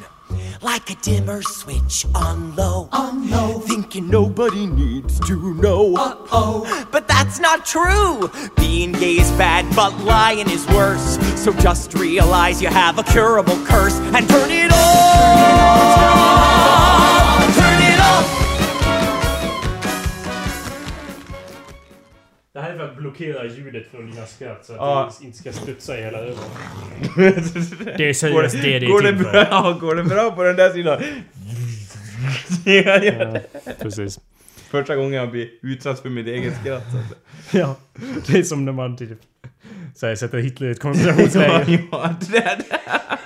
Like a dimmer switch on low. On low. Thinking nobody needs to know. Uh oh. But that's not true. Being gay is bad, but lying is worse. So just realize you have a curable curse and turn it off. Det här är för att blockera ljudet från dina skratt så att Ja. det inte ska studsa i hela öronen. det är seriöst det det är går det till för. bra, ja, Går det bra på den där sidan? ja, ja. Precis. Första gången jag blir utsatt för mitt eget skratt. Så att, Ja, det är som när man typ så här, sätter Hitler i ett koncentrationsläger. ja, det där.